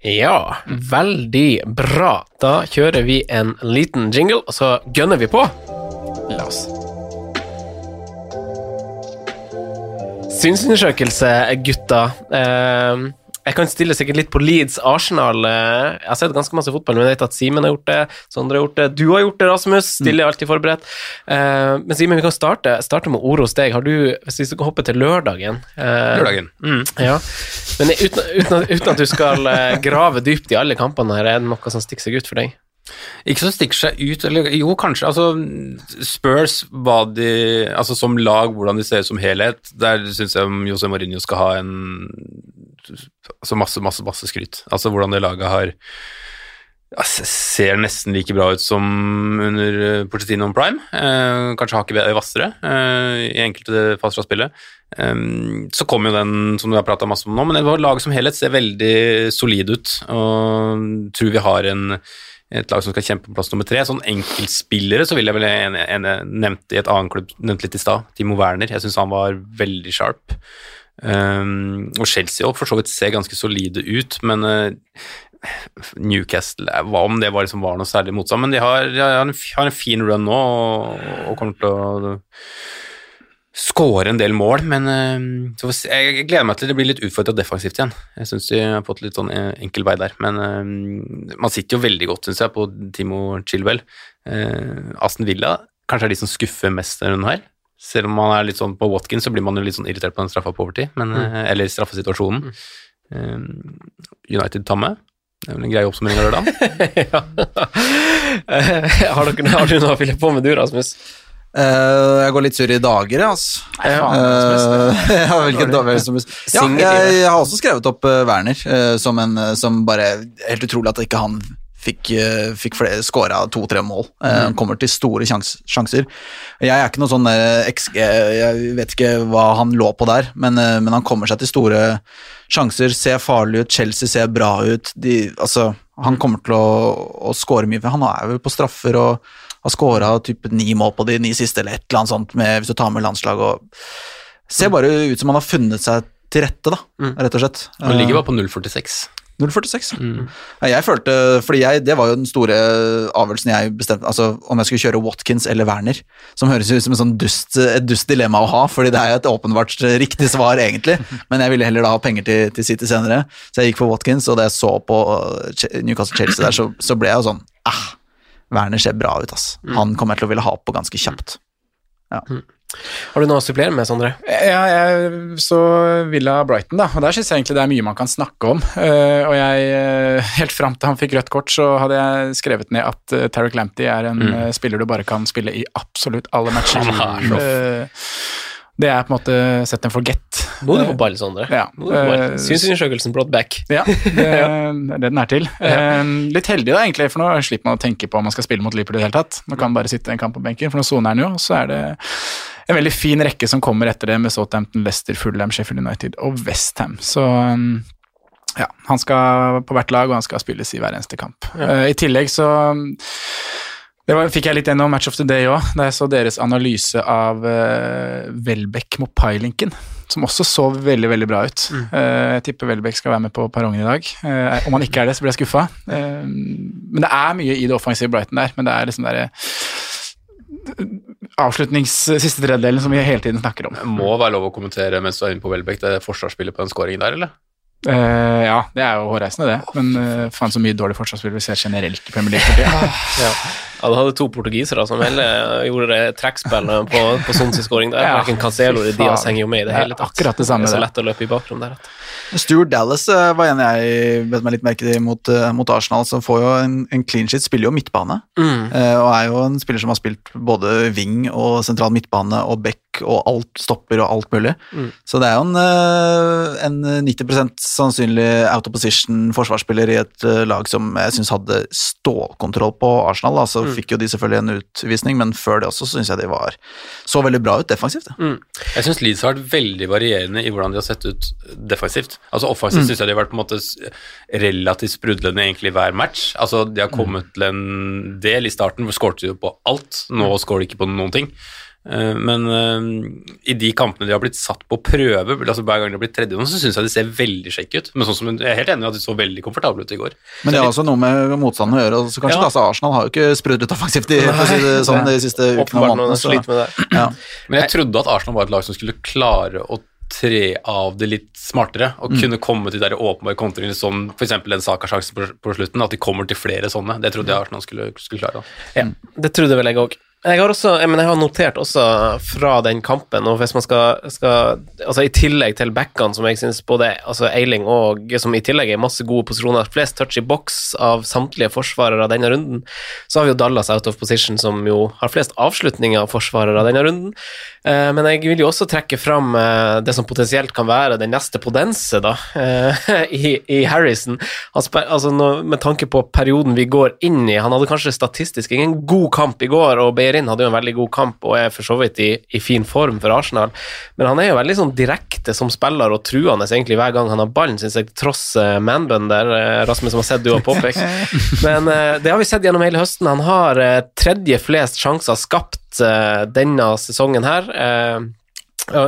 Ja, veldig bra. Da kjører vi en liten jingle, og så gønner vi på. La oss. Synsundersøkelse, gutta. Uh, jeg kan stille sikkert litt på Leeds Arsenal. Eh, jeg har sett ganske masse fotball, men jeg vet at Simen har gjort det, Sondre har gjort det, du har gjort det, Rasmus. Stille er alltid forberedt. Eh, men Simen, vi kan starte, starte med ord hos deg. Har du, hvis vi skal hoppe til lørdagen eh, Lørdagen. Mm. Ja. Men uten, uten, uten at du skal eh, grave dypt i alle kampene her, er det noe som stikker seg ut for deg? Ikke som stikker seg ut, eller jo, kanskje. Altså, Spurs, hva de Altså som lag, hvordan de ser ut som helhet, der syns jeg Jose Mourinho skal ha en Altså masse, masse, masse skryt. Altså hvordan det laget har altså, Ser nesten like bra ut som under Porcetino on Prime. Eh, kanskje hakket hvassere eh, i enkelte faser av spillet. Um, så kom jo den som du har prata masse om nå, men laget som helhet ser veldig solid ut. Og tror vi har en, et lag som skal kjempe på plass nummer tre. Sånn enkeltspillere så vil jeg vel en, en, en nevnte i et annet klubb, nevnte litt i stad, Timo Werner. Jeg syns han var veldig sharp. Um, og Chelsea også for så vidt ser ganske solide ut, men uh, Newcastle eh, Hva om det var, liksom, var noe særlig motstand? Men de har, de har, en, har en fin run nå og, og kommer til å skåre en del mål, men eh, jeg gleder meg til det blir litt utfordra defensivt igjen. Jeg syns de har fått litt sånn eh, enkel vei der, men eh, man sitter jo veldig godt, syns jeg, på Timo Chilwell. Aston Villa kanskje er de som skuffer mest denne runden her. Selv om man er litt sånn på Watkins, så blir man jo litt sånn irritert på den straffa på overtid, men, mm. eller straffesituasjonen. Eh, United med Det er vel en grei oppsummering av lørdagen. <laughs> ja. <laughs> Har, dere, har du noe å fylle på med, du, Rasmus? Eh, jeg går litt sur i dager, altså. Nei, faen, uh, ja, hvilken dag- hvem som- <laughs> ja, jeg, jeg har også skrevet opp uh, Werner uh, som en som bare Helt utrolig at ikke han fikk, uh, fikk skåra to-tre mål. Eh, Han kommer til store sjans, sjanser. Jeg er ikke noe sånn XG Jeg vet ikke hva han lå på der, men, men han kommer seg til store sjanser. Ser farlig ut, Chelsea ser bra ut. De, altså, han kommer til å, å skåre mye. for Han er jo på straffer og har skåra ni mål på de ni siste, eller et eller annet sånt, med, hvis du tar med landslag. og Ser bare ut som han har funnet seg til rette, da, rett og slett. Han ligger bare på 0,46. 0,46. Mm. jeg følte, fordi jeg, Det var jo den store avgjørelsen jeg bestemte altså Om jeg skulle kjøre Watkins eller Werner. Som høres ut som en sånn dust, et dust dilemma å ha, fordi det er jo et åpenbart riktig svar, egentlig. Men jeg ville heller da ha penger til, til City senere, så jeg gikk for Watkins. Og da jeg så på Newcastle-Chelsea der, så, så ble jeg jo sånn ah, Werner ser bra ut, ass. Han kommer jeg til å ville ha på ganske kjapt. Ja. Har du noe å supplere med, Sondre? Ja, jeg så Villa Brighton, da, og der syns jeg egentlig det er mye man kan snakke om. Eh, og jeg, eh, helt fram til han fikk rødt kort, så hadde jeg skrevet ned at uh, Tarek Lamptey er en eh, spiller du bare kan spille i absolutt alle matcher. Han er så Eh, det er på en måte set and forget. Nå er du på ball, Sondre. Ja. Eh, Synsundersøkelsen brought back. Ja, <laughs> det, er det den er til. Eh, litt heldig da, egentlig, for nå slipper man å tenke på om man skal spille mot Liverpool i det hele tatt. Man kan bare sitte en kamp på benken, for nå soner han jo, så er det en veldig fin rekke som kommer etter det, med Southampton, Leicester, Fulham, Sheffield United og Westham. Så um, ja, han skal på hvert lag, og han skal spilles i hver eneste kamp. Eh, I tillegg så det var, fikk jeg litt gjennom Match of the Day òg, da jeg så deres analyse av uh, Welbeck mot Pailinken, som også så veldig veldig bra ut. Eh, jeg tipper Welbeck skal være med på perrongen i dag. Uh, om han ikke er det, så blir jeg skuffa. Uh, men det er mye i det offensive Brighton der, men det er liksom derre avslutnings siste tredjedelen som vi hele tiden snakker om. Det Må være lov å kommentere mens du er inne på Welbeck, det forsvarsspillet på den skåringen der, eller? Uh, ja, det er jo hårreisende, det. Men uh, faen så mye dårlig forsvarsspill vi ser generelt i Premier League. tiden. Ja. ja, du hadde to portugisere som hele gjorde det trekkspill på, på Sons scoring der. Ja. Hverken Cancelo eller Diaz henger jo med i det Det hele tatt. akkurat det samme, er så lett å løpe i bakrom der. Stuart Dallas eh, var en jeg bet meg litt merke i mot, eh, mot Arsenal, som får jo en, en clean sheet, spiller jo midtbane. Mm. eh, Og er jo en spiller som har spilt både wing og sentral midtbane og back og alt stopper og alt mulig. Mm. Så det er jo en, en 90% sannsynlig out of position-forsvarsspiller i et lag som jeg syns hadde stålkontroll på Arsenal. Da. Mm. fikk jo de selvfølgelig en utvisning, men før det også så syns jeg de var så veldig bra ut defensivt. Mm. Jeg syns Leeds har vært veldig varierende i hvordan de har sett ut defensivt. Altså Offensivt Mm. synes jeg de har vært på en måte relativt sprudlende egentlig hver match. Altså De har kommet til en del i starten hvor skåret de jo på alt. Nå skårer de ikke på noen ting. Eh, Men eh, i de kampene de har blitt satt på prøve, altså hver gang de har blitt tredje, så syns jeg de ser veldig sjekke ut. Men sånn som, jeg er helt enig i at de så veldig komfortable ut i går. Men det har også noe med motstanden å gjøre. Altså, Så kanskje Ja. da, Arsenal har jo ikke sprudlet offensivt i, sånn, de siste ukene og månedene. Ja. Men jeg trodde at Arsenal var et lag som skulle klare å tre av det litt smartere, og kunne komme til de der åpenbare kontringene som f.eks. den Saka-sjansen på, på slutten, at de kommer til flere sånne. Det trodde jeg Arsenal skulle, skulle klare. Ja, det trodde vel jeg òg. Jeg har også, jeg, jeg har notert også fra den kampen, og hvis man skal, skal altså I tillegg til backene, som jeg syns både altså Eiling og som i tillegg er masse gode posisjoner, flest touch i boks av samtlige forsvarere denne runden, så har vi jo Dallas out of position, som jo har flest avslutninger av forsvarere denne runden. Eh, men jeg vil jo også trekke fram eh, det som potensielt kan være den neste Podense, da, eh, <laughs> i, i Harrison. Altså med tanke på perioden vi går inn i, han hadde kanskje statistisk ingen god kamp i går, og Beirin hadde jo en veldig god kamp og er for så vidt i, i fin form for Arsenal, men han er jo veldig sånn direkte som spiller og truende egentlig hver gang han har ballen, syns jeg, tross manbun der, Rasmus, som har sett du har påpekt. <laughs> Men det har vi sett gjennom hele høsten. Han har tredje flest sjanser skapt eh, denne sesongen her. Uh,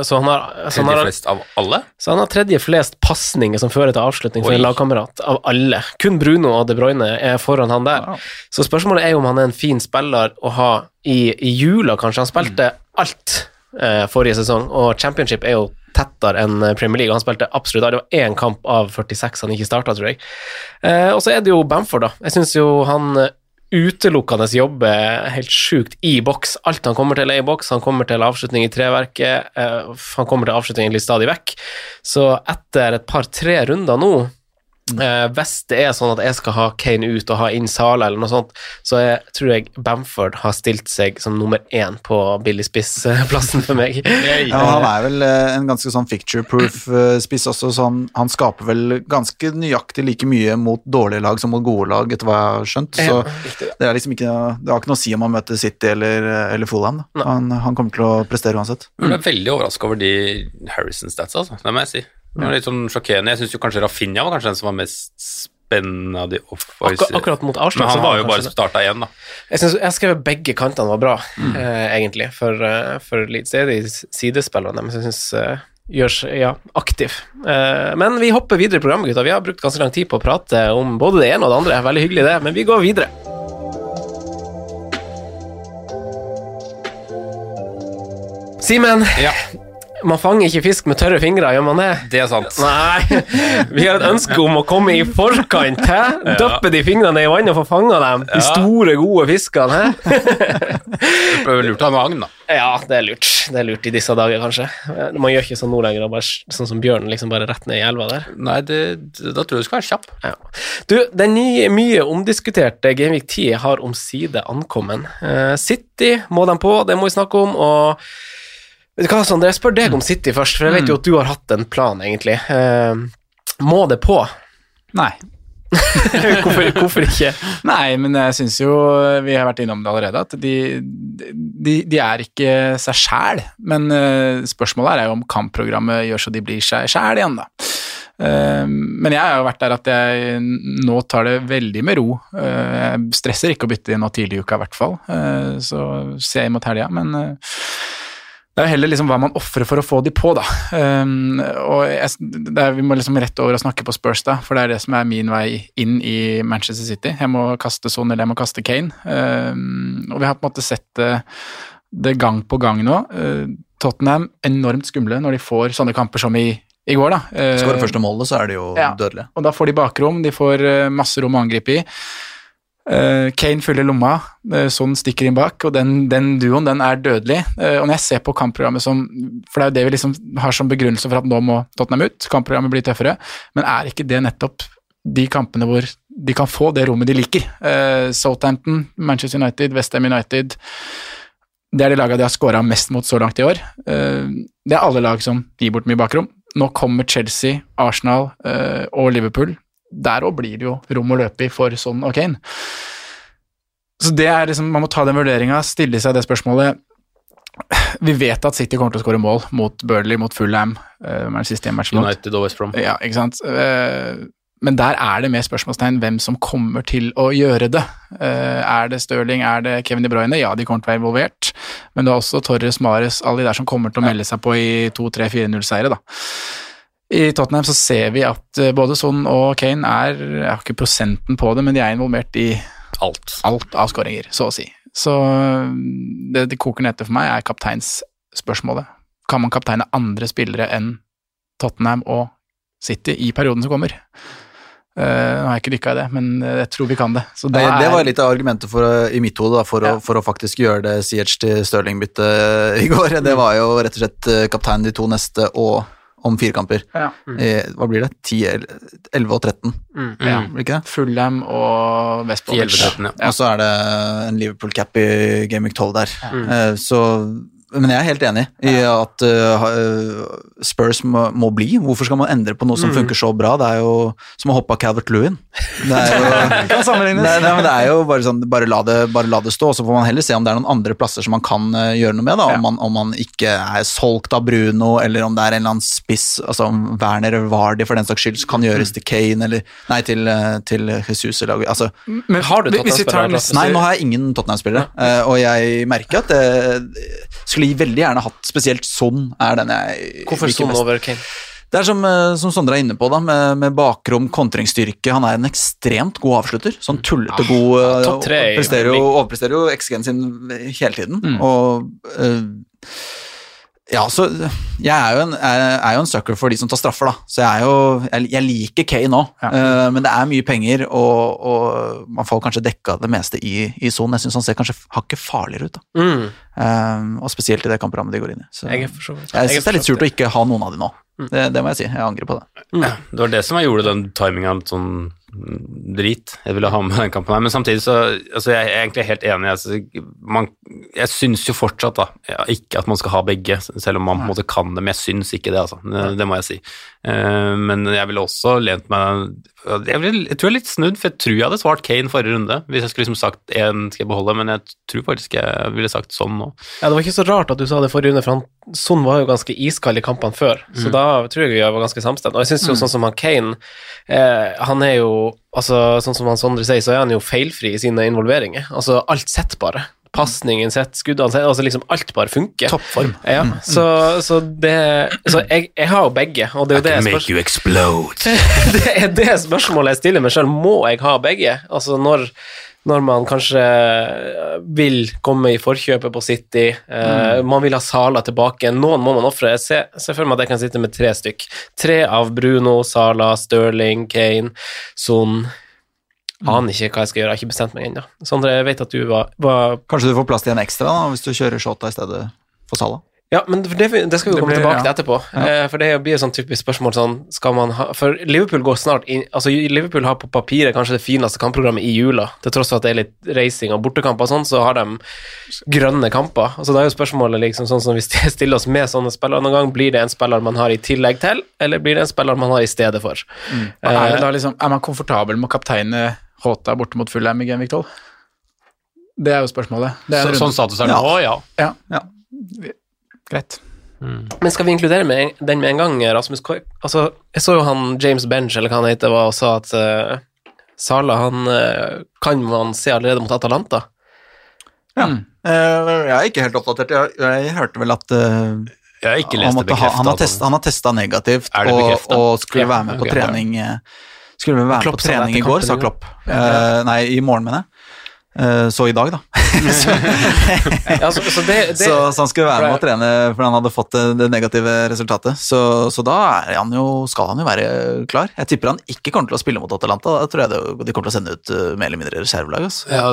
så han har, så han har flest av alle. så han har tredje flest pasninger som fører til avslutning for Oi. en lagkamerat, av alle. Kun Bruno og De Bruyne er foran han der. Så spørsmålet er jo om han er en fin spiller å ha i, i jula, kanskje. Han spilte alt eh, forrige sesong, og championship er jo tettere enn Premier League. Han spilte absolutt alt. Det var én kamp av 46 han ikke starta, tror jeg. Eh, og så er det jo Bamford, da. Jeg syns jo han utelukkende jobber helt sjukt i boks. Alt han kommer til er i boks. Han kommer til avslutning i treverket. eh, han kommer til avslutning litt stadig vekk. Så etter et par-tre runder nå, eh, hvis det er sånn at jeg skal ha Kane ut og ha inn Sala eller noe sånt, så jeg, tror jeg Bamford har stilt seg som nummer én på billig spiss-plassen for meg. <laughs> Ja, han er vel eh, en ganske sånn picture-proof eh, spiss også, så han, han skaper vel ganske nøyaktig like mye mot dårlige lag som mot gode lag, etter hva jeg har skjønt. Så det er liksom ikke, det har ikke noe å si om han møter City eller, eller Fulham. Han, han kommer til å prestere uansett. Jeg er veldig overraska over de Harrison-statsa, altså. Det må jeg si. Det var litt sånn sjokkerende. Jeg syns jo kanskje Rafinha var kanskje den som var mest spennende av de offensive. Akkur akkurat mot Arsenal Men han var jo bare starta igjen, da. Jeg, synes, jeg skrev begge kantene var bra, eh, egentlig, for, uh, for Leeds. Det er de sidespillerne, men jeg syns uh, gjør seg ja, aktiv. Uh, men vi hopper videre i programmet, gutta. Vi har brukt ganske lang tid på å prate om både det ene og det andre. Veldig hyggelig, det, men vi går videre. Simen, man fanger ikke fisk med tørre fingre, gjør man det? Det er sant. Nei, vi har et ønske om å komme i forkant, hæ? Døppe de fingrene i vannet og få fanga dem. De store, gode fiskene, hæ? Det er lurt å ha med agn, da. Ja, det er lurt. Det er lurt i disse dager, kanskje. Man gjør ikke sånn nå lenger, bare, sånn som bjørnen, liksom bare rett ned i elva der. Nei, det, da tror jeg du skal være kjapp. Ja. Du, den nye, mye omdiskuterte Gamevik 10 har omsider ankommet. Eh, City må de på, det må vi snakke om, og Vet du hva, Sondre, jeg spør deg om City først, for jeg vet jo at du har hatt en plan, egentlig. Uh, må det på? Nei. <laughs> hvorfor, hvorfor ikke? Nei, men jeg syns jo Vi har vært innom det allerede, at de, de, de er ikke seg sjæl. Men uh, spørsmålet er jo om kampprogrammet gjør så de blir seg sjæl igjen, da. Eh, men jeg har jo vært der at jeg nå tar det veldig med ro. Eh, jeg stresser ikke å bytte inn nå tidlig i uka, i hvert fall. Eh, så ser jeg mot helga, men eh, det er heller liksom hva man ofrer for å få de på, da. Um, og jeg, er, vi må liksom rett over og snakke på Spurs, da, for det er det som er min vei inn i Manchester City. Jeg må kaste Son eller jeg må kaste Kane. Um, og vi har på en måte sett det, det gang på gang nå. Uh, Tottenham enormt skumle når de får sånne kamper som i, i går, da. Uh, Skårer første målet, så er de jo Ja. dødelige. og da får de bakrom, de får eh, masse rom å angripe i. Eh, Kane fyller lomma, Son stikker inn bak, og den, den duoen den er dødelig. Eh, og når jeg ser på kampprogrammet som For det er jo det vi liksom har som begrunnelse for at nå må Tottenham ut, kampprogrammet blir tøffere, men er ikke det nettopp de kampene hvor de kan få det rommet de liker? Southampton, Manchester United, Westham United det er de lagene de har scora mest mot så langt i år. Det er alle lag som gir bort mye bakrom. Nå kommer Chelsea, Arsenal og Liverpool. Der òg blir det jo rom å løpe i for sånn og Kane. Så det er liksom, Man må ta den vurderinga, stille seg det spørsmålet. Vi vet at City kommer til å skåre mål mot Burnley, mot Fulham. Uh, mot. United og West Brom. Ja, ikke sant. Uh, men der er det mer spørsmålstegn hvem som kommer til å gjøre det. Uh, er det Stirling, er det Kevin De Bruyne? Ja, de kommer til å være involvert. Men det er også Torres, Mares, alle de der som kommer til å melde seg på i 2-3-4-0-seire, da. I Tottenham så ser vi at eh, både Son og Kane er Jeg har ikke prosenten på det, men de er involvert i alt, alt av skåringer, så å si. Så det det koker ned til for meg, er kapteinsspørsmålet. Kan man kapteine andre spillere enn Tottenham og City i perioden som kommer? Uh, nå har jeg ikke dykka i det, men jeg tror vi kan det. Nei, det var litt av argumentet for, i mitt hode for, å, for å faktisk gjøre det CH til Stirling-byttet i går. Mm. Det var jo rett og slett kapteinen de to neste og om fire kamper. Ja. Eh, hva blir det? 10, 11 og 13? Mm. Ja. Blir ikke det? Fulham og West Bromwich. 10, 11, 13, ja. Og så er det en Liverpool-cap i Gaming 12 der. Mm. Eh, så men jeg er helt enig i at uh, Spurs må, må bli. Hvorfor skal man endre på noe som Mm. funker så bra? Det er jo som å hoppe av Calvert Lewin. Det er jo, <laughs> Kan sammenlignes. Nei, nei, det er jo bare sånn, bare la det, bare la det stå, så får man heller se om det er noen andre plasser som man kan eh, gjøre noe med. da, om, man, om man ikke er solgt av Bruno, eller om det er en eller annen spiss, altså om Werner eller Vardy for den saks skyld, som kan gjøres til Kane, eller nei, til, til Jesus. Eller, altså, Men Har du Tottenham-spillere? Nei, nå har jeg ingen Tottenham-spillere, og jeg merker at det skulle veldig gjerne hatt Spesielt Son er den jeg Hvorfor liker Son best. over Kane? Det er som, eh, som Sondre er inne på, da, med, med bakrom, kontringsstyrke. Han er en ekstremt god avslutter. Sånn tullete god eh, topp tre i og presterer jo, Overpresterer jo XG-en sin hele tiden. Mm. Og eh, ja, så jeg er jo, en, er, jo en sucker for de som tar straffer, da. Så jeg er jo Jeg, jeg liker Kay nå, Ja. uh, men det er mye penger, og, og man får kanskje dekka det meste i, i sonen. Jeg syns han ser kanskje hakket farligere ut, da. Mm. Uh, og spesielt i det kampprogrammet de går inn i. Så Jeg jeg er er syns det er litt surt å ikke ha noen av de nå. Det, det må jeg si. Jeg angrer på det. Ja, det var det som gjorde den timinga litt sånn mm, drit. Jeg ville ha med den kampen her, men samtidig så altså Jeg er egentlig helt enig. Altså, man, jeg syns jo fortsatt da, ikke at man skal ha begge, selv om man på en måte kan det, men jeg syns ikke det, altså. Det, det må jeg si. Uh, men jeg ville også lent meg jeg, tror jeg er litt snudd, for jeg tror jeg hadde svart Kane forrige runde, hvis jeg skulle liksom sagt én skal jeg beholde, men jeg tror faktisk jeg ville sagt sånn nå. Ja, Det var ikke så rart at du sa det forrige runde, for han, Son var jo ganske iskald i kampene før. Så Mm. da tror jeg vi var ganske samstemt. Og jeg syns jo sånn som han Kane eh, Han er jo altså Sånn som han Sondre sier, så er han jo feilfri i sine involveringer. Altså alt sett, bare pasningen sitt, skuddene sine, altså liksom alt bare funker. Toppform. Ja, så, så det Så jeg, jeg har jo begge, og det er jo det make you explode. <laughs> det er det spørsmålet jeg stiller meg selv. Må jeg ha begge? Altså når, når man kanskje vil komme i forkjøpet på City, eh, man vil ha Sala tilbake, noen må man ofre. Jeg ser, ser for meg at jeg kan sitte med tre stykk. Tre av Bruno, Sala, Stirling, Kane, Son. Aner ikke hva jeg skal gjøre, jeg har ikke bestemt meg ennå. Sondre, jeg vet at du var, var Kanskje du får plass til en ekstra da, hvis du kjører Shota i stedet for Salah? Ja, men det, det skal vi Det komme blir- tilbake ja. til etterpå. Eh, for det blir et sånn typisk spørsmål sånn Skal man ha For Liverpool går snart inn Altså, Liverpool har på papiret kanskje det fineste kampprogrammet i jula. Til tross for at det er litt reising og bortekamper og sånn, så har de grønne kamper. Altså, da er jo spørsmålet liksom sånn som hvis de <laughs> stiller oss med sånne spillere noen gang, blir det en spiller man har i tillegg til, eller blir det en spiller man har i stedet for? Er, Eh, det da liksom, er man komfortabel med å kapteine Håta borte mot Fulheim i Genvik 12? Det er jo spørsmålet. Det er Så, sånn status er det nå, ja. Ja, Ja. Greit. Men skal vi inkludere med den med en gang, Rasmus Kork? Altså, jeg så jo han James Bench, eller hva han heter, var og sa at uh, Sala, han uh, kan man se allerede mot Atalanta. Ja. Eh, jeg er ikke helt oppdatert. Jeg, jeg hørte vel at eh, Jeg har ikke han, lest det måtte ha, han, har bekreftet. test, han har testa negativt Er det og, og skulle Ja, være med på trening eh, Skulle være Klopp med på trening i går, sa Klopp. Ja, ja. Eh, nei, i morgen, mener jeg. Eh, så i dag, da. <laughs> Ja, så, så det, det, så, så han skulle være med å trene fordi han hadde fått det, det negative resultatet. Så, så da er han jo, skal han jo være klar. Jeg tipper han ikke kommer til å spille mot Atalanta. Da tror jeg det, de kommer til å sende ut eh, mer eller mindre reservelag. Altså. Ja,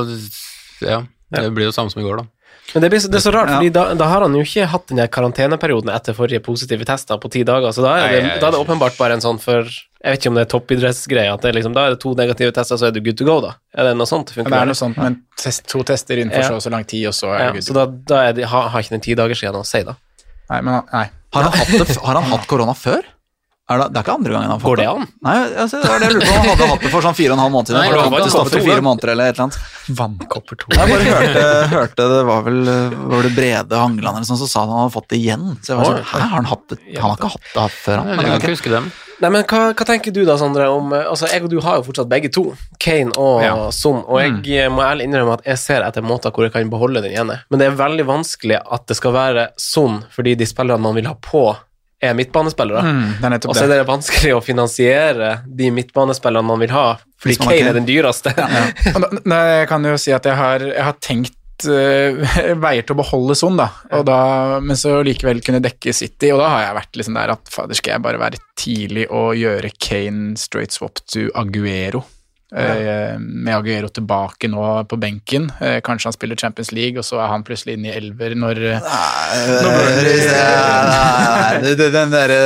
ja, det blir jo samme som i går, da. Men det, blir, det er så rart, fordi da, da har han jo ikke hatt den der karanteneperioden etter forrige positive tester på ti dager, så da er, det, da er det åpenbart bare en sånn for Jeg vet ikke om det er toppidrettsgreie, at det liksom, da er det to negative tester, så er du good to go, da. Er det noe sånt? Det er noe sånt, men test, to tester innenfor Ja. så så lang tid, og så er Ja, det så good. da, da er de, har, har ikke den ti dager siden å si, da. Nei, men nei. Har, han hatt det, har han hatt korona før? Er det, det er ikke andre gangen han har fått Går det an? Nei, altså, det var det jeg lurte på. Han hadde hatt det for sånn fire og en halv måned siden. Nei, var det det var var ikke stoppet i fire måneder eller et eller annet. Vannkopper to. Jeg bare hørte, hørte det var vel var det Brede Hangeland eller sånn som sa at han hadde fått det igjen. Så jeg var sånn, Hæ, har han hatt det? Han har ikke hatt det før, han. Jeg kan ikke huske dem. Nei, men hva, hva tenker du da, Sondre, om eh, Altså, jeg og du har jo fortsatt begge to, Kane og Ja. Son, og jeg mm. må ærlig innrømme at jeg ser etter måter hvor jeg kan beholde den ene, men det er veldig vanskelig at det skal være Son, fordi de spillerne man vil ha på, er midtbanespillere. Mm, Og så er det vanskelig å finansiere de midtbanespillerne man vil ha, fordi Kane er den dyreste. Ja, ja. <laughs> Nei, jeg kan jo si at jeg har, jeg har tenkt eh, <laughs> veier til å beholde Son, da. Da, men så likevel kunne dekke City. Og da har jeg vært liksom der at fader, skal jeg bare være tidlig og gjøre Kane straight swap to Aguero. Eh, med Aguero tilbake nå på benken. Eh, kanskje han spiller Champions League, og så er han plutselig inne i elver når Nei, Den derre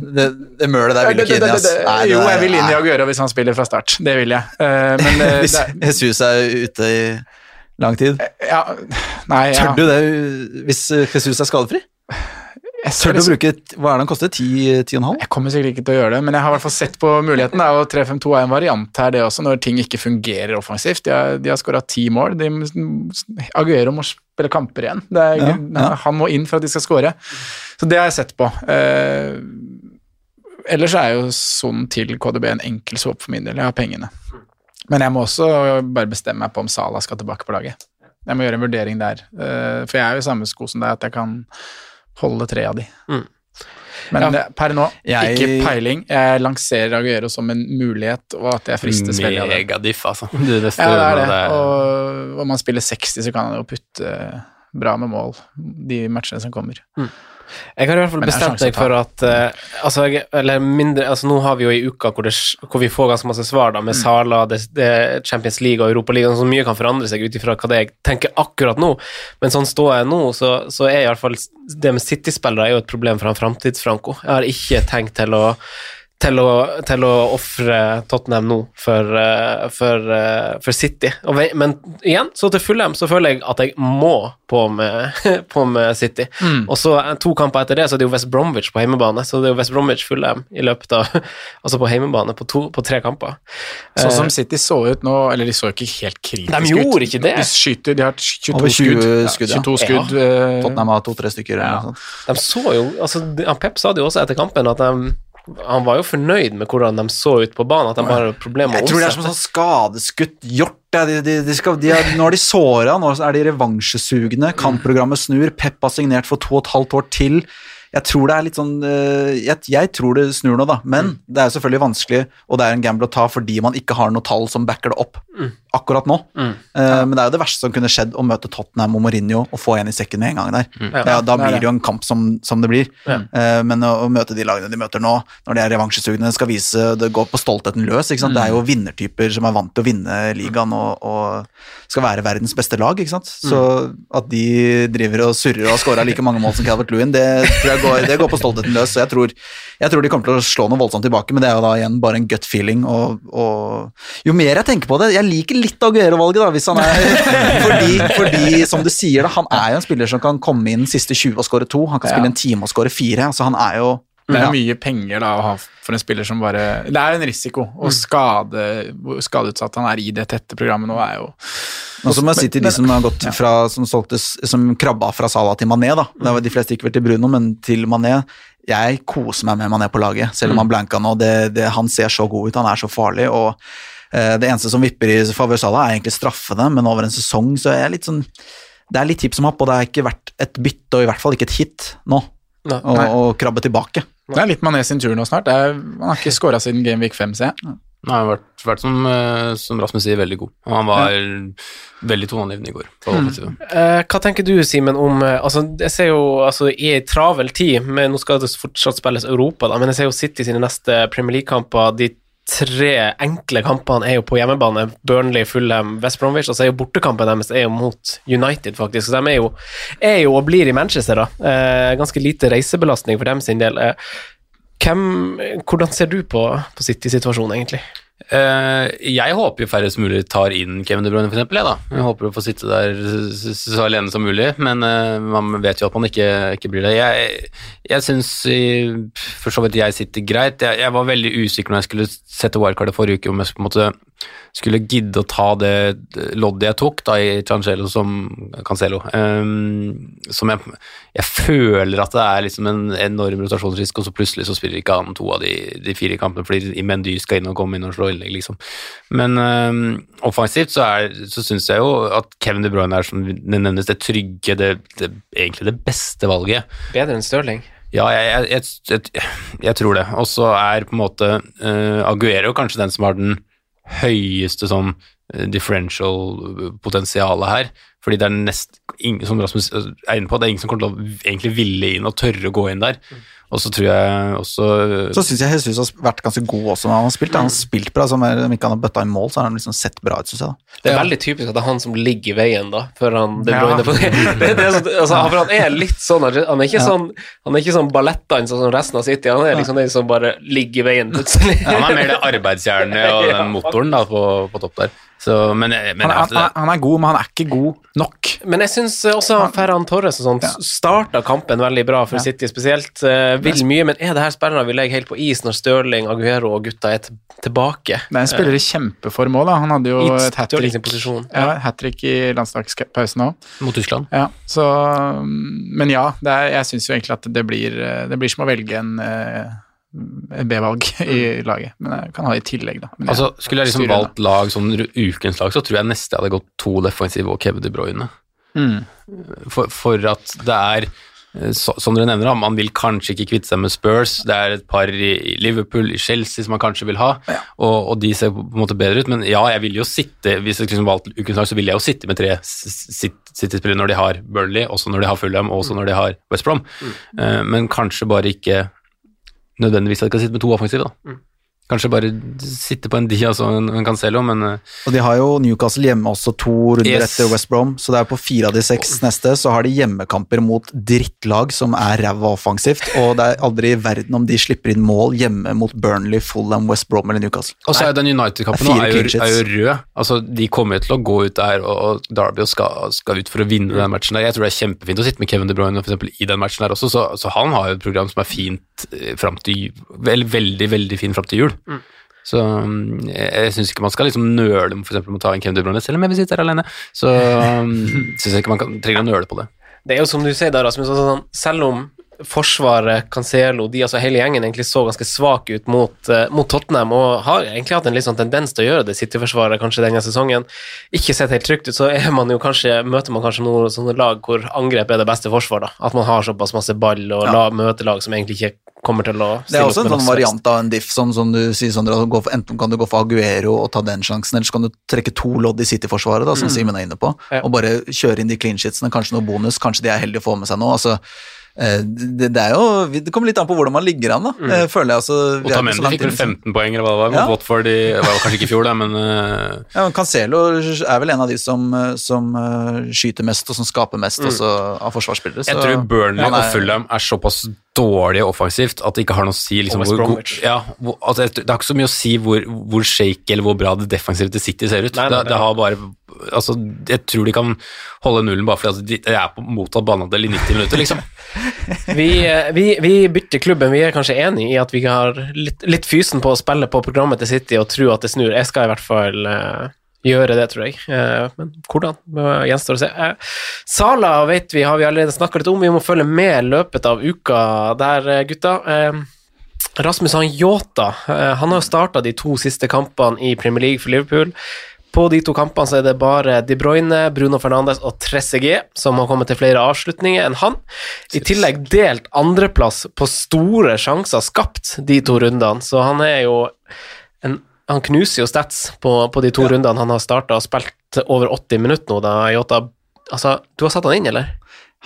Det, det mølet der vil du ikke inn i, ass. Jo, jeg vil inn i. Aguero hvis han spiller fra start. Det vil jeg. Eh, men Hvis Jesus er ute i lang tid. ja, Nei, ja. Tør du det hvis Jesus er skadefri? Tør du å bruke Hva er det han koster? 10,5? Jeg kommer sikkert ikke til å gjøre det, men jeg har i hvert fall sett på muligheten. Da, og 3-5-2 er en variant her, det også, når ting ikke fungerer offensivt. De har, de har skåra ti mål. De, Aguero må spille kamper igjen. Det er, Ja, ja. Han må inn for at de skal skåre. Så det har jeg sett på. Eh, ellers er jo sonen til KDB en enkel swap for min del. Jeg har pengene. Men jeg må også bare bestemme meg på om Sala skal tilbake på laget. Jeg må gjøre en vurdering der. Eh, for jeg er jo i samme sko som deg, at jeg kan holde tre av de. Mm. Men ja, per nå, Jeg- ikke peiling. Jeg lanserer Aguero som en mulighet, og at jeg fristes veldig av det. Megadiff, altså. <laughs> Du, det Ja, det er det. det. Og om man spiller 60, så kan han jo putte bra med mål de matchene som kommer. Jeg har i hvert fall er bestemt meg for at uh, altså, jeg, eller mindre, altså, Nå har vi jo ei uke hvor, hvor vi får ganske masse svar, da, med Mm. Sala, det, det Champions League og Europa League, så mye kan forandre seg ut ifra hva det jeg tenker akkurat nå. Men sånn står jeg nå, så, så er i hvert fall det med City-spillere er jo et problem for han framtids-Franco. Jeg har ikke tenkt til å til å, til å ofre Tottenham nå for, eh, for, eh, for City. Og, men igjen, så til Fulham så føler jeg at jeg må på med, <laughs> på med City. Mm. Og så eh, to kamper etter det, så er det jo West Bromwich på hjemmebane. Så det er jo West Bromwich Fulham i løpet av <laughs> Altså på hjemmebane på, to, på tre kamper. Sånn som City så ut nå, eller de så ikke helt kritiske ut. De gjorde ikke det. De skyter, de har 22 Over 20 skudd. ja. 22 skudd. Ja. Tottenham har to-tre stykker. Ja. de så jo altså, Pep sa det jo også etter kampen, at de Han var jo fornøyd med hvordan de så ut på banen, at de bare hadde problemer med Jeg tror det er som en sånn skadeskutt hjort. De, de, de skal, de er, nå er de såra, nå er de revansjesugne. Kampprogrammet snur. Pep har signert for to og et halvt år til. Jeg tror det er litt sånn øh, jeg, jeg tror det snur nå, da. Men det er jo selvfølgelig vanskelig, og det er en gamble å ta fordi man ikke har noe tall som backer det opp akkurat nå. Eh, Men det er jo det verste som kunne skjedd å møte Tottenham og Mourinho og få en i sekken med en gang der. Mm. Ja, da blir det. jo en kamp som, som det blir. Eh, Men å, å møte de lagene de møter nå, når de er revansjesugne, skal vise Det går på stoltheten løs. Ikke sant? Det er jo vinnertyper som er vant til å vinne ligaen og, og skal være verdens beste lag. Ikke sant? Så at de driver og surrer og har scora like mange mål som Calvert Lewin, det, tror jeg går, det går på stoltheten løs. Så jeg tror, jeg tror de kommer til å slå noe voldsomt tilbake, men det er jo da igjen bare en gut feeling. Og, og jo mer jeg tenker på det Jeg liker litt Aguero-valget, da, hvis han er <laughs> fordi, fordi, som du sier, da, han er jo en spiller som kan komme inn siste 20 og skåre to. Han kan spille en time og skåre fire. Altså, han er jo Det er ja. mye penger da å ha for en spiller som bare Det er en risiko. Og skade, hvor skadeutsatt han er i det tette programmet nå, er jo Og så må jeg si til de som har gått fra, som, solgtes, som krabba fra Sala til Mané, da. Det var de fleste gikk vel til Bruno, men til Mané. Jeg koser meg med Mané på laget, selv om han blanka nå. Det, det, han ser så god ut, han er så farlig. og Det eneste som vipper i favør Salah, er egentlig straffene, men over en sesong så er jeg litt sånn Det er litt hipp som happ, og det har ikke vært et bytte, og i hvert fall ikke et hit nå, å krabbe tilbake. Det er litt Mané sin tur nå snart. Det er, han har ikke skåra siden Game Week 5, ser jeg. Han har vært, vært som, eh, som Rasmus sier, veldig god. Og han var veldig toneangivende i går. På offensiven. Eh, hva tenker du, Simen, om eh, altså, Jeg ser jo altså, i ei travel tid, men nå skal det fortsatt spilles Europa, da, men jeg ser jo City sine neste Premier League-kamper. De tre enkle kampene er jo på hjemmebane. Burnley, Fulham, West Bromwich. Og så er jo bortekampen deres er jo mot United, faktisk. Så de er jo, er jo og blir i Manchester, da. Eh, ganske lite reisebelastning for dem sin del. Eh, hvem, hvordan ser du på, på City-situasjonen, egentlig? Eh, jeg håper jo færrest mulig tar inn Kevin De Bruyne, eksempel. Jeg, da. jeg håper å få sitte der så, alene som mulig, men eh, man vet jo at man ikke, ikke blir det. Jeg, jeg syns for så vidt jeg sitter greit. Jeg, jeg var veldig usikker når jeg skulle sette wildcardet forrige uke, om jeg på en måte skulle gidde å ta det loddet jeg tok da i Cancelo som Cancelo. Um, som jeg, jeg føler at det er liksom en enorm rotasjonsrisk, og så plutselig så spiller ikke han to av de, de fire kampene fordi Mendy skal inn og komme inn og slå innlegg, liksom. Men um, offensivt så, er, så syns jeg jo at Kevin De Bruyne er som det nevnes det trygge, det, det, egentlig det beste valget. Bedre enn Stirling? Ja, jeg, jeg, jeg, tror det. Og så er på en måte uh, Aguero kanskje den som har den høyeste sånn uh, differential-potensialet her. Fordi det er nest ingen, som Rasmus er inne på, det er ingen som kommer til å egentlig ville inn og tørre å gå inn der. Og så tror jeg også Så syns jeg Jesus har vært ganske god også når han har spilt. Han har spilt bra, som er, om ikke han har bøtta i mål, så har han liksom sett bra ut, syns jeg. da. Det er veldig typisk at det er han som ligger i veien, da, før han De Ja. Bruyne på det, det, er så- altså, for Han er litt sånn Han er ikke Ja. sånn Han er ikke sånn ballettdans som resten av City, han er liksom den som bare ligger i veien plutselig. Ja, han er mer det <laughs> arbeidsjernet og den motoren da, på, på topp der. Så, men, men Han, han, han, han er god, men han er ikke god nok. Men jeg syns også Ferran Torres og sånt starta kampen veldig bra for City spesielt. Uh, vil mye, men er det her spillere vi legger helt på is når Stirling, Aguero og gutta er tilbake? Det er en spiller i kjempeform òg, da. Han hadde jo I et hat trick, ja, hat trick i landslagspausen òg. Mot Tyskland. Ja, så, men ja, det er, jeg syns jo egentlig at det blir, det blir som å velge en eh, et B-valg i laget, men jeg kan ha det i tillegg, da. Men Altså, Skulle jeg liksom valgt lag sånn ukens lag, så tror jeg neste jeg hadde gått to defensive og Kevin De Bruyne. Mm. For, for at det er eh, så, som dere nevner, man vil kanskje ikke kvitte seg med Spurs. Det er et par i Liverpool, i Chelsea som man kanskje vil ha, og, og de ser på en måte bedre ut. Men ja, jeg vil jo sitte hvis jeg liksom valgte ukens lag, så vil jeg jo sitte med tre City-spillere når de har Burnley, også når de har Fulham, og også når de har West Brom. Mm. men kanskje bare ikke nødvendigvis at de kan sitte med to offensive, da. Kanskje bare sitte på en Diaz og en, Cancelo, men eh, Og de har jo Newcastle hjemme også to runder Yes. etter West Brom, så det er på fire av de seks neste, så har de hjemmekamper mot drittlag som er ræva offensivt, og det er aldri i verden om de slipper inn mål hjemme mot Burnley, Fulham, West Brom eller Newcastle. Og så er den United-kampen nå er er, jo- er jo rød. Altså, de kommer jo til å gå ut der, og, og Derby skal, skal ut for å vinne den matchen der. Jeg tror det er kjempefint å sitte med Kevin De Bruyne for eksempel, i den matchen der også, så, så han har jo et program som er fint fram frem til vel, Veldig, veldig fint fram til jul. Så mm, jeg, jeg syns ikke man skal liksom nøle med for eksempel, å ta en Kevin De Bruyne, selv om jeg vil sitte her alene. Så um, <laughs> syns jeg ikke man kan, trenger å nøle på det. Det er jo som du sier da, Rasmus, altså, sånn, selv om forsvaret, Cancelo, de, altså hele gjengen egentlig så ganske svak ut mot, eh, mot Tottenham, og har egentlig hatt en litt sånn tendens til å gjøre det, City-forsvaret, kanskje denne sesongen. Ikke sett helt trygt ut, så er man jo kanskje, møter man kanskje noen sånne lag hvor angrep er det beste forsvar, da. At man har såpass masse ball og Ja. la, møter lag som egentlig ikke kommer til å Det er også en sånn variant av en diff, sånn som du sier, Sondre. Enten kan du gå for Aguero og ta den sjansen, eller så kan du trekke to lodd i City-forsvaret, da, som Mm. Simen er inne på, Ja. og bare kjøre inn de clean shitsene, kanskje noe bonus, kanskje de er heldige å få med seg nå. altså det, det er jo, det kommer litt an på hvordan man ligger an, da, Mm. eh, føler jeg. Altså, Otamendi fikk vel liksom. 15 poeng, eller hva det var, mot Watford i Det var kanskje ikke i fjor, da, men uh... Ja, Cancelo er vel en av de som, eh, som eh, skyter mest og som skaper mest Mm. også av forsvarsspillere. jeg tror Burnley Han og Fulham er såpass dårlige offensivt at det ikke har noe å si liksom, hvor, hvor, ja, hvor, altså, Det har ikke så mye å si hvor, hvor shake eller hvor bra det defensive til City ser ut. Nei, nei, det, det har bare altså, Jeg tror de kan holde nullen bare fordi altså, de, de er på mottatt banehalvdel i 90 minutter, liksom. <laughs> Vi, eh, vi, vi bytter klubben. Vi er kanskje enig i at vi har litt, litt fysen på å spille på programmet til City og tro at det snur. Jeg skal i hvert fall eh, gjøre det, tror jeg. Eh, men hvordan? Gjenstår å se. Uh, Sala vet vi, har vi allerede snakka litt om. Vi må følge med løpet av uka der, eh, gutta. Eh, Rasmus han Yota, eh, han har starta de to siste kampene i Premier League for Liverpool. På de to kampene så er det bare De Bruyne, Bruno Fernandes og Trezeguet som har kommet til flere avslutninger enn han. I tillegg delt andreplass på store sjanser skapt de to rundene, så han er jo en, Han knuser jo stats på, på de to rundene han har starta og spilt over 80 minutter nå, da Jota, Altså, du har satt han inn, eller?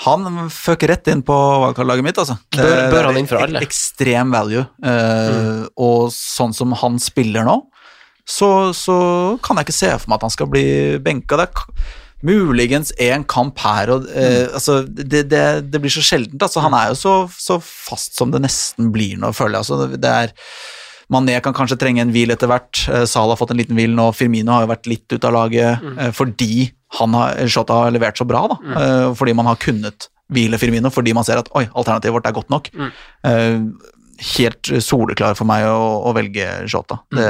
Han føker rett inn på wildcard-laget mitt, altså. Bør- Det- bør han inn for alle? Ekstrem value. eh, Og sånn som han spiller nå, så, så kan jeg ikke se for meg at han skal bli benka. Det er muligens én kamp her og eh, Altså, det, det, det blir så sjeldent. Altså, han er jo så, så fast som det nesten blir nå, føler jeg. Altså, det er Mané kan kanskje trenge en hvil etter hvert. Eh, Salah har fått en liten hvil nå. Firmino har jo vært litt ute av laget mm. fordi han har, Shota har levert så bra. da. mm. fordi man har kunnet hvile Firmino, fordi man ser at oi, alternativet vårt er godt nok. Mm. helt soleklar for meg å, å velge Shota. Det,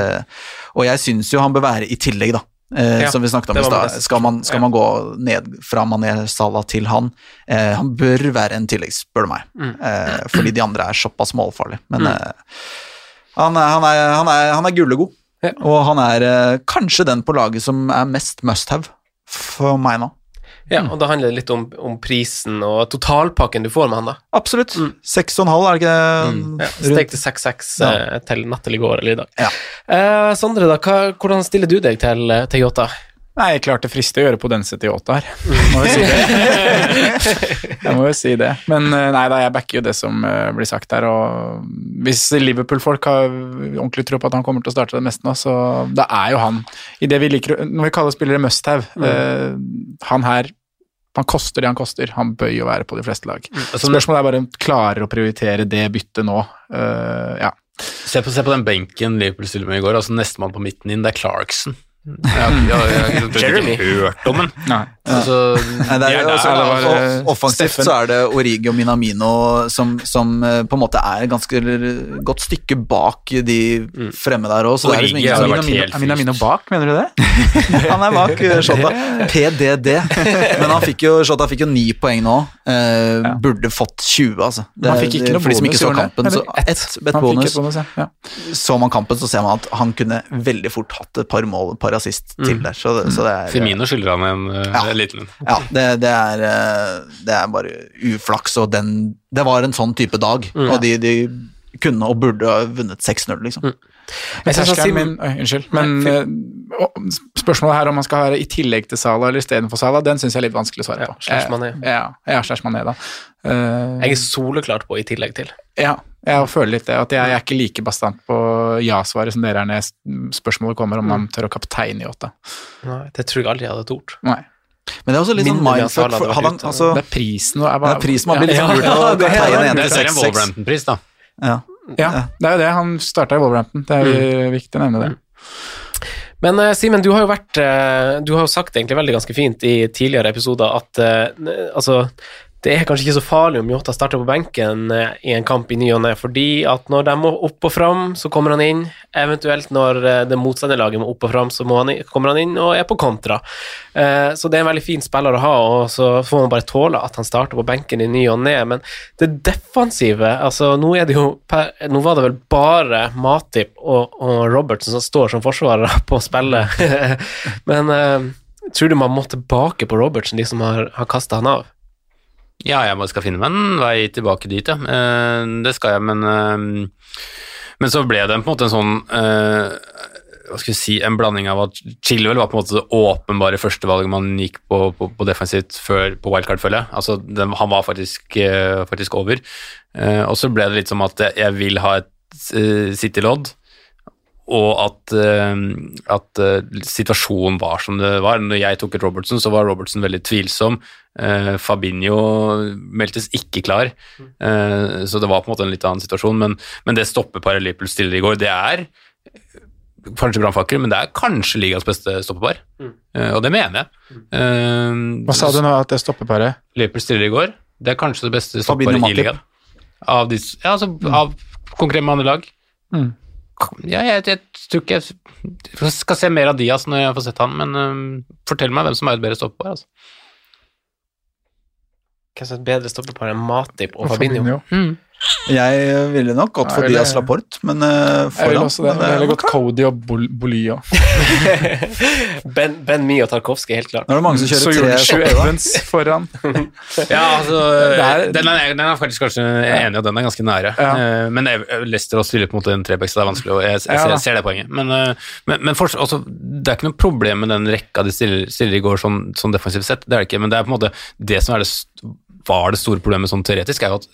og jeg syns jo han bør være i tillegg, da. Eh, Ja, som vi snakket om i stad. Skal, man, skal Ja. man gå ned fra Mané Salah til han? Eh, han bør være en tillegg, spør du meg. Eh, fordi de andre er såpass målfarlige. Men eh, han, er, han, er, han, er, han er gullegod. Og han er eh, kanskje den på laget som er mest must have for meg nå. Ja, og da handler det litt om, om prisen og totalpakken du får med han, da. Absolutt. Seks og en halv, er det ikke Ja, Steg til 6-6 Ja. eh, til natt eller i går eller i dag. Ja. Eh, Sondre, da, hva, hvordan stiller du deg til, til Yota? Nei, klart det frister å gjøre Podense til Yota her. Må jo si det. jeg må jo si det. Men eh, nei da, jeg backer jo det som eh, blir sagt her. Og hvis Liverpool-folk har ordentlig tro på at han kommer til å starte det meste nå, så da er jo han i det vi liker Når vi kaller spillere must have, mm. han her han koster det han koster. Han bør jo være på de fleste lag. Altså, Spørsmålet er bare om klarer å prioritere det byttet nå. Uh, ja. Se på, se på den benken Liverpool stiller med i går. altså Nestemann på midten inn, det er Clarkson. Jeg jeg, har- jeg, har ikke hørt om den. Nei. Altså, Nei, det er, de der, også, da. det var, og- offensivt Steffen. så er det Origi og Minamino som, som eh, på en måte er et ganske godt stykke bak de fremme der òg. Origi liksom har vært helt Er Minamino bak, mener du det? <laughs> Han er bak <laughs> eh, Shota. PDD. Men han fikk jo, Shota fikk jo ni poeng nå. Uh, Burde fått 20, altså. Det, Han fikk ikke noe for de som ikke så kampen, så ett et bonus. et bonus, ja. ja. Så man kampen, så ser man at han kunne veldig fort hatt et par mål, et par assist til der. Så så det er Firmino skylder han en uh, Ja. liten en. Ja, det, det, er, eh, det er bare uflaks, og den Det var en sånn type dag, og de, de kunne og burde ha vunnet 6-0, liksom. Jeg synes han min øy, unnskyld. Men Nei, spørsmålet her om man skal ha det i tillegg til Sala eller istedenfor Sala, den syns jeg er litt vanskelig å svare på. Ja, Mané. Eh, Ja, ja, Mané, da. Uh, Jeg er soleklart på i tillegg til. ja, jeg føler litt det. At jeg, jeg er ikke like bastant på ja-svaret som dere er når spørsmålet kommer om man tør å kapteine i åtte. Nei, det tror jeg aldri jeg hadde tort. Nei. Men det er også litt sånn mindfuck. For- han, altså, Det er prisen og bare, <laughs> det er prisen man blir litt ja, sånn lurt av. det Kapteinen en Det er en Wolverhampton-pris, da. Ja. Ja, det er jo det. Han starta i Wolverhampton. Det er jo viktig å nevne det. Men eh, Simen, du har jo vært eh, Du har jo sagt egentlig veldig ganske fint i tidligere episoder at eh, altså det er kanskje ikke så farlig om Jota starter på benken eh, i en kamp i ny og ne, fordi at når de må opp og fram, så kommer han inn. Eventuelt når eh, det motstanderlaget må opp og fram, så han, kommer han inn og er på kontra. Eh, så det er en veldig fin spiller å ha, og så får man bare tåle at han starter på benken i ny og ne. Men det defensive altså Nå er det jo Nå var det vel bare Matip og, og Robertson som står som forsvarere <laughs> på spillet. <laughs> men tror du man må tilbake på Robertson, de som har, har kasta han av? Ja, jeg skal finne meg en vei tilbake dit, ja. Eh, det skal jeg, men eh, Men så ble det på en måte en sånn eh, hva skal vi si, en blanding av at Chilwell var på en måte det åpenbare førstevalget man gikk på, på, på defensivt før på wildcard, føler jeg. Altså, den, han var faktisk, eh, faktisk over. Eh, og så ble det litt som at jeg, vil ha et uh, City-lodd, og at, eh, at eh, situasjonen var som det var. Når jeg tok ut Robertson, så var Robertson veldig tvilsom. Eh, Fabinho meldtes ikke klar, eh, så det var på en måte en litt annen situasjon. Men, men det stoppeparet Liverpool stiller i går, det er kanskje brannfakkel, men det er kanskje ligas beste stoppepar. Eh, og det mener jeg. Eh, Hva sa du nå at det stoppeparet? Løper stiller i går, det er kanskje det beste stoppeparet i ligaen. Av, de, ja, altså, av konkurrerende lag. Mm. Ja, jeg, jeg tror ikke jeg, skal se mer av Diaz når jeg får sett han, men um, fortell meg hvem som er et bedre stoppepar. Altså. Hvem som er et bedre stoppepar enn Matip og Og Fabinho? Fabinho. Jeg ville nok gått for Diaz Laporte, men uh, Jeg ville også det. men, Jeg eh, ville gått Cody og Bol Bolio. <laughs> Ben, ben Mi og Tarkovskij, helt klart. Nå er det mange som Så kjører gjorde tre Sju. Evans foran. <laughs> Ja, altså, Det er- den, er, den er faktisk kanskje enig, og den er ganske nære. Ja. Uh, men jeg- Leicester også stiller på en trebekk, så det er vanskelig, og jeg, jeg, jeg, ser, ser det poenget. Men, uh, men, men for, altså, det er ikke noe problem med den rekka de stiller, stiller i går sånn, sånn defensivt sett, det er det ikke, men det er på en måte det som er det, var det store problemet sånn teoretisk, er jo at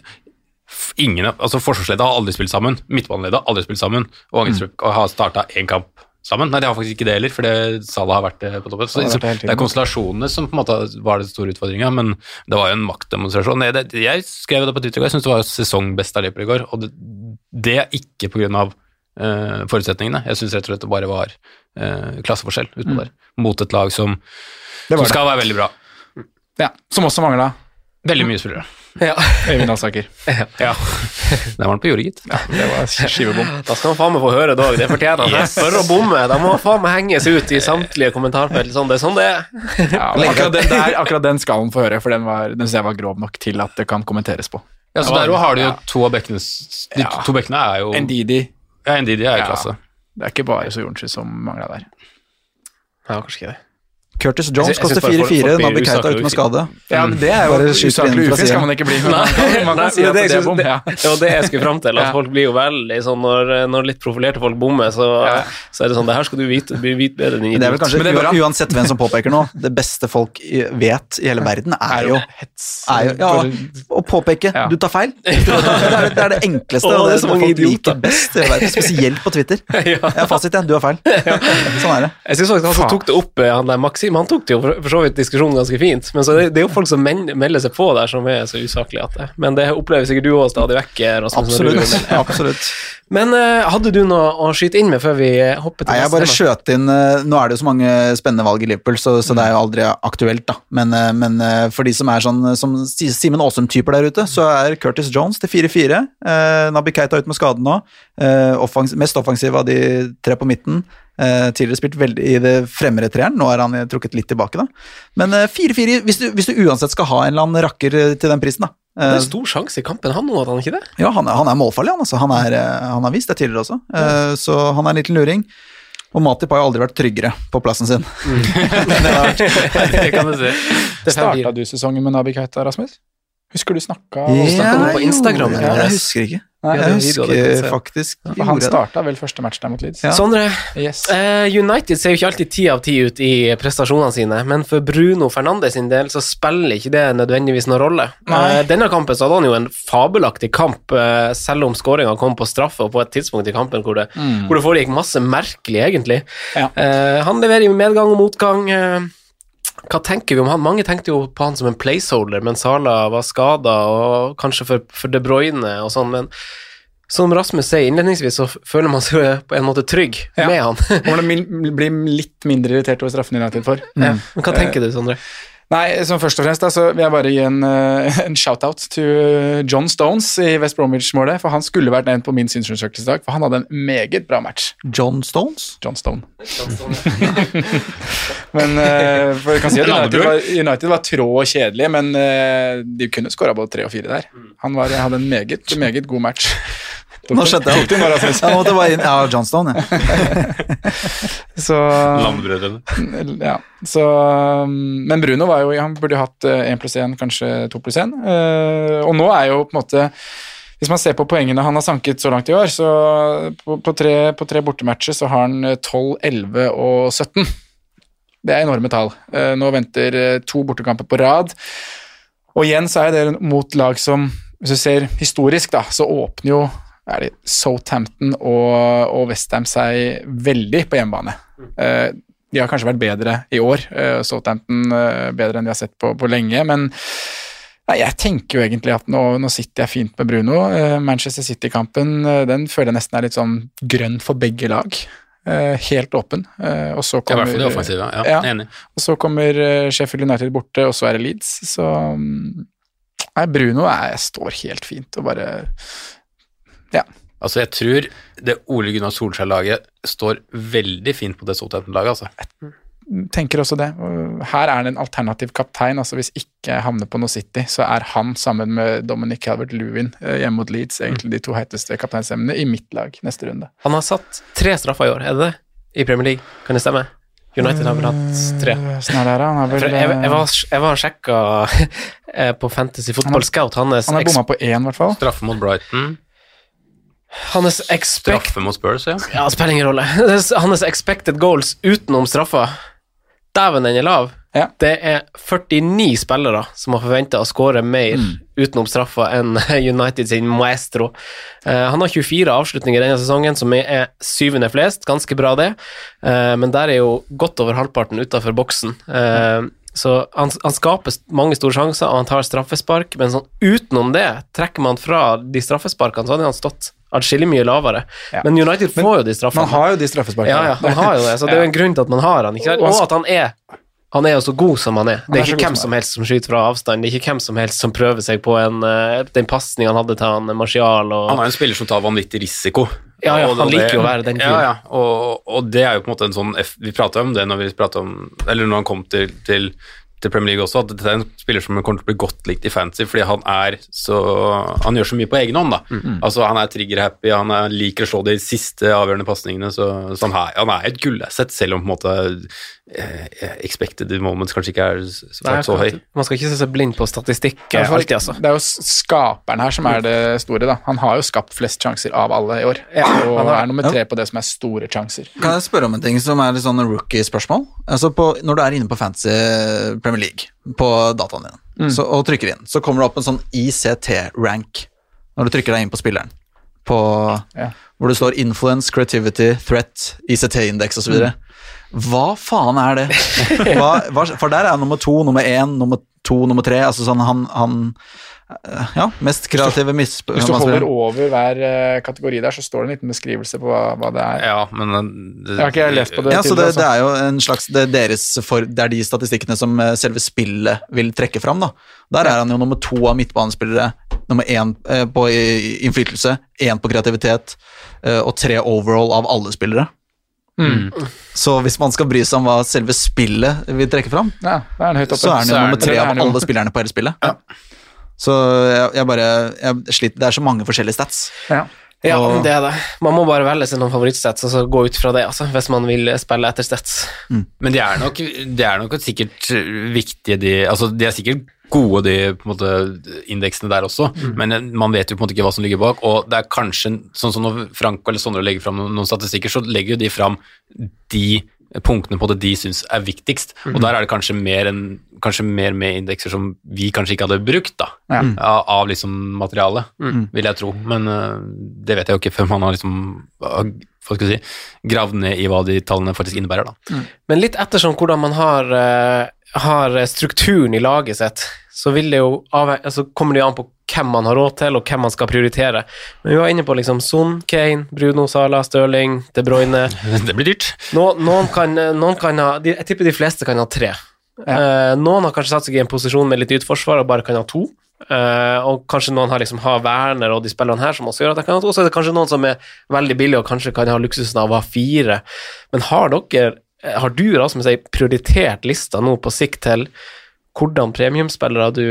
ingen, altså Forsvarsleddet har aldri spilt sammen, midtbaneleddet har aldri spilt sammen, og Angelstrup har starta én kamp sammen. Nei, de har faktisk ikke det heller, for det Salah har vært eh, på toppen. Så, vært det hele det er konstellasjonene som på en måte var den store utfordringa, men det var jo en maktdemonstrasjon. Jeg, det, jeg skrev det på Twitter i går, jeg syns det var sesongbest av Liverpool i går, og det, det er ikke på grunn av eh, forutsetningene. Jeg syns rett og slett det bare var uh, klasseforskjell utenpå der, mot et lag som, som skal være veldig bra. Ja, som også mangla Veldig mye spillere. Ja. Øyvind Alsaker. Ja. Der var han på jordet, gitt. Ja, Det var skivebom. Da skal han faen meg få høre det òg, det fortjener han. Yes. For å bomme, da må han faen meg henges ut i samtlige kommentarfelt. Sånn, det er sånn det er. Ja, akkurat, den der, akkurat den skal han få høre, for den, var, den jeg var grov nok til at det kan kommenteres på. Ja, så der òg har du jo to av bekkene De to bekkene er jo Ndidi. Ja, Ndidi er i Ja. klasse. Det er ikke bare Soyuncu som mangla der. Ja, kanskje ikke det. Curtis Jones koster synes bare folk- 4-4, Nabi blir Keita uten å skade. Ja, men det er jo Bare usaklig ufin, skal man ikke bli. Men man kan, man kan si Nei, at det, er bom. det, Ja. det jeg skulle fram til. At folk blir jo veldig sånn når, når litt profilerte folk bommer, så, så er det sånn Det her skal du vite, bli vite bedre enn Men det er vel kanskje, Men det er bra. Uansett hvem som påpeker noe, det beste folk vet i hele verden, er jo hets. er jo, ja, å påpeke du tar feil. Det er det, er det enkleste, og det er som folk liker best i hele verden, spesielt på Twitter. Jeg har fasit, jeg. Du har feil. Sånn er det. Jeg synes faktisk han som tok det opp, eh, han der Maxim, han tok det jo for, så vidt diskusjonen ganske fint. Men så det, det er jo folk som men, melder seg på der som er så usaklige at det Men det opplever sikkert du òg stadig vekk, eh, Rasmus. Absolutt. <laughs> Absolutt. Men uh, hadde du noe å skyte inn med før vi hoppet hopper til Nei, jeg bare skjøt inn uh, Nå er det jo så mange spennende valg i Liverpool, så, så det er jo aldri aktuelt, da. Men, uh, men eh, for de som er sånn som Si- Simen Aasum-typer der ute, så er Curtis Jones til 4-4. Nabi Keita ut med skade nå. Eh, offens mest offensiv av de tre på midten. Eh, tidligere spilt veldig i det fremre treeren, nå er han eh, trukket litt tilbake, da. Men eh, 4-4, hvis, du- hvis du uansett skal ha en eller annen rakker eh, til den prisen, da. Det er Eh, en stor sjanse i kampen, han nå, at han ikke det? ja, han er, han er målfarlig, han. Altså. Han, er, eh, han har vist det tidligere også, Eh, så han er en liten luring. Og Matip har jo aldri vært tryggere på plassen sin. <laughs> <laughs> det kan du si. Det. Starta du sesongen med Nabi Keita, Rasmus? Husker du snakka det på Instagram, Ja, jeg husker ikke. Ja, det er jeg husker faktisk ja, Han starta vel første match der mot Leeds. Ja. Sondre, Yes. uh, United ser jo ikke alltid ti av ti ut i prestasjonene sine, men for Bruno Fernandes sin del så spiller ikke det nødvendigvis noen rolle. Nei. Eh, denne kampen så hadde han jo en fabelaktig kamp, uh, selv om skåringa kom på straffe og på et tidspunkt i kampen hvor det, hvor det foregikk masse merkelig, egentlig. Ja. Eh, han leverer i medgang og motgang. Eh, hva tenker vi om han? Mange tenkte jo på han som en placeholder, men Sala var skada, og kanskje for, for De Bruyne og sånn, men som Rasmus sier innledningsvis, så føler man seg på en måte trygg Ja. med han. Man til å min- bli litt mindre irritert over straffen United for. <laughs> Ja. Men hva tenker du, Sondre? Nei, som først og fremst da, så vil jeg bare gi en, eh, en shout-out til John Stones i West Bromwich-målet, for han skulle vært nevnt på min synsundersøkelse i dag, for han hadde en meget bra match. John Stones? John Stone. <laughs> men uh, for jeg kan si at United var, United var trå og kjedelig, men uh, de kunne skåra både tre og fire der. Han var, hadde en meget, meget god match. Nå skjønte jeg. Ja, nå måtte jeg bare inn. Ja, Johnstone, <laughs> ja. Så Landebrødrene. Ja, så um, Men Bruno var jo Han burde jo hatt én pluss én, kanskje to pluss én. Og nå er jo på en måte Hvis man ser på poengene han har sanket så langt i år, så på, på, tre, på tre bortematcher så har han 12, 11 og 17. Det er enorme tall. Eh, Nå venter eh, to bortekamper på rad. Og igjen så er det mot lag som Hvis du ser historisk, da, så åpner jo er det Southampton og, og Westham seg veldig på hjemmebane. Eh, de har kanskje vært bedre i år, eh, Southampton eh, bedre enn de har sett på, på lenge, men nei, jeg tenker jo egentlig at nå, nå sitter jeg fint med Bruno. Manchester City-kampen den føler jeg nesten er litt sånn grønn for begge lag. Helt åpen. Og så Ja, I kommer, hvert fall det offensive. Ja, Ja. enig. og så kommer Sheffield United borte, og så er det Leeds. Så mm, Nei, Bruno jeg står helt fint og bare Altså, jeg tror det Ole Gunnar Solskjær-laget står veldig fint på det Southampton-laget, altså. tenker også det. Her er det en alternativ kaptein. altså Hvis ikke jeg havner på noe City, så er han sammen med Dominic Calvert-Lewin eh, hjemme mot Leeds egentlig de to heiteste kapteinsemnene i mitt lag neste runde. Han har satt tre straffer i år, er det det? I Premier League, kan det stemme? United har vel hatt tre. Eh, han vel jeg, jeg, eh, var, jeg var og sjekka <laughs> på Fantasy Football Scout. Hans, Han har bomma på én, i hvert fall. Straffe mot Brighton, hans expect straffe mot Spurs, ja. Ja, det spiller ingen rolle. <laughs> Hans expected goals utenom straffa, dæven den er lav. Ja. Det er 49 spillere som har forventa å skåre mer utenom straffa enn <laughs> United sin maestro. Uh, han har 24 avslutninger denne sesongen, som er syvende flest. Ganske bra, det. Uh, men der er jo godt over halvparten utafor boksen. Eh, så han, han skaper mange store sjanser, og han tar straffespark, men sånn utenom det, trekker man fra de straffesparkene, så hadde han stått atskillig mye lavere. Ja. Men United får jo de straffene. Man har jo de straffesparkene. Ja, ja, han har jo det, så det er jo en grunn til at man har han. Ikke sant? Og at han er han er jo så god som han er. Det er er ikke hvem som helst som skyter fra avstand. Det er ikke hvem som helst som prøver seg på en, eh, den pasningen han hadde til han Martial. Og, Han er en spiller som tar vanvittig risiko. Ja, ja, han liker jo å være den fyren. ja, og, og det er jo på en måte en sånn F- Vi prata om det når vi pratet om Eller når han kom til, til, til Premier League også, at dette er en spiller som kommer til å bli godt likt i fantasy, fordi han er så Han gjør så mye på egen hånd, da. Altså, han er trigger-happy, han er, liker å slå de siste avgjørende pasningene, så, så han, er, han er et gullasset, selv om på en måte expected moments kanskje ikke er s- Nei, så høy. Man skal ikke se seg blind på statistikk Det er, alltid, altså. Det er jo skaperen her som er det store. da. Han har jo skapt flest sjanser av alle i år, Ja, og han er nummer tre på det som er store sjanser. Kan jeg spørre om en ting som er litt sånn rookie-spørsmål? Altså på, Når du er inne på Fantasy Premier League på dataen din så, og trykker inn, så kommer det opp en sånn ICT-rank når du trykker deg inn på spilleren. På, Ja. Hvor det står influence, creativity, threat, ICT-indeks osv. Hva faen er det? <laughs> Hva, hva, for der er nummer to, nummer én, nummer to, nummer tre. Altså sånn han, han Ja, mest kreative mis... Hvis du holder over hver eh, kategori der, så står det en liten beskrivelse på hva, hva det er. Ja, men eh, det, Jeg har ikke lest på det. Ja, så det, det er jo en slags det er, deres for, det er de statistikkene som eh, selve spillet vil trekke fram. da. Der er han jo nummer to av midtbanespillere, nummer én eh, på innflytelse, én på kreativitet eh, og tre overall av alle spillere. Mm. Så hvis man skal bry seg om hva selve spillet vil trekke fram, Ja, er så er han jo er nummer tre av alle spillerne på hele spillet. Så jeg, jeg bare jeg sliter, Det er så mange forskjellige stats. Ja. Ja, det er det. Man må bare velge seg noen favorittstats og så gå ut fra det, altså, hvis man vil spille etter stats. Men de er nok, de er nok sikkert viktige, de Altså, de er sikkert gode, de på en måte, indeksene der også, men man vet jo på en måte ikke hva som ligger bak. Og det er kanskje sånn som når Franco eller Sondre legger fram noen statistikker, så legger jo de fram de punktene på det de syns er viktigst. Og der er det kanskje mer, en, kanskje mer med indekser som vi kanskje ikke hadde brukt, da, Ja. av, av liksom materialet, vil jeg tro. Men uh, det vet jeg jo ikke før man har liksom uh, hva skal jeg si, gravd ned i hva de tallene faktisk innebærer, da. Men litt ettersom hvordan man har, uh, har strukturen i laget sitt, så vil det jo altså kommer det jo an på hvem man har råd til, og hvem man skal prioritere. Men vi var inne på liksom Son, Kane, Bruno Sala, Stirling, De Bruyne. <laughs> Det blir dyrt. Nå, noen, kan, noen kan ha Jeg tipper de fleste kan ha tre. Eh, noen har kanskje satt seg i en posisjon med litt dyrt forsvar og bare kan ha to. Eh, og kanskje noen har liksom har Werner og de spillerne her som også gjør at de kan ha to. Så er det kanskje noen som er veldig billige og kanskje kan ha luksusen av å ha fire. Men har dere, har du Rasmus, ei prioritert lista nå på sikt til hvordan premiumspillere du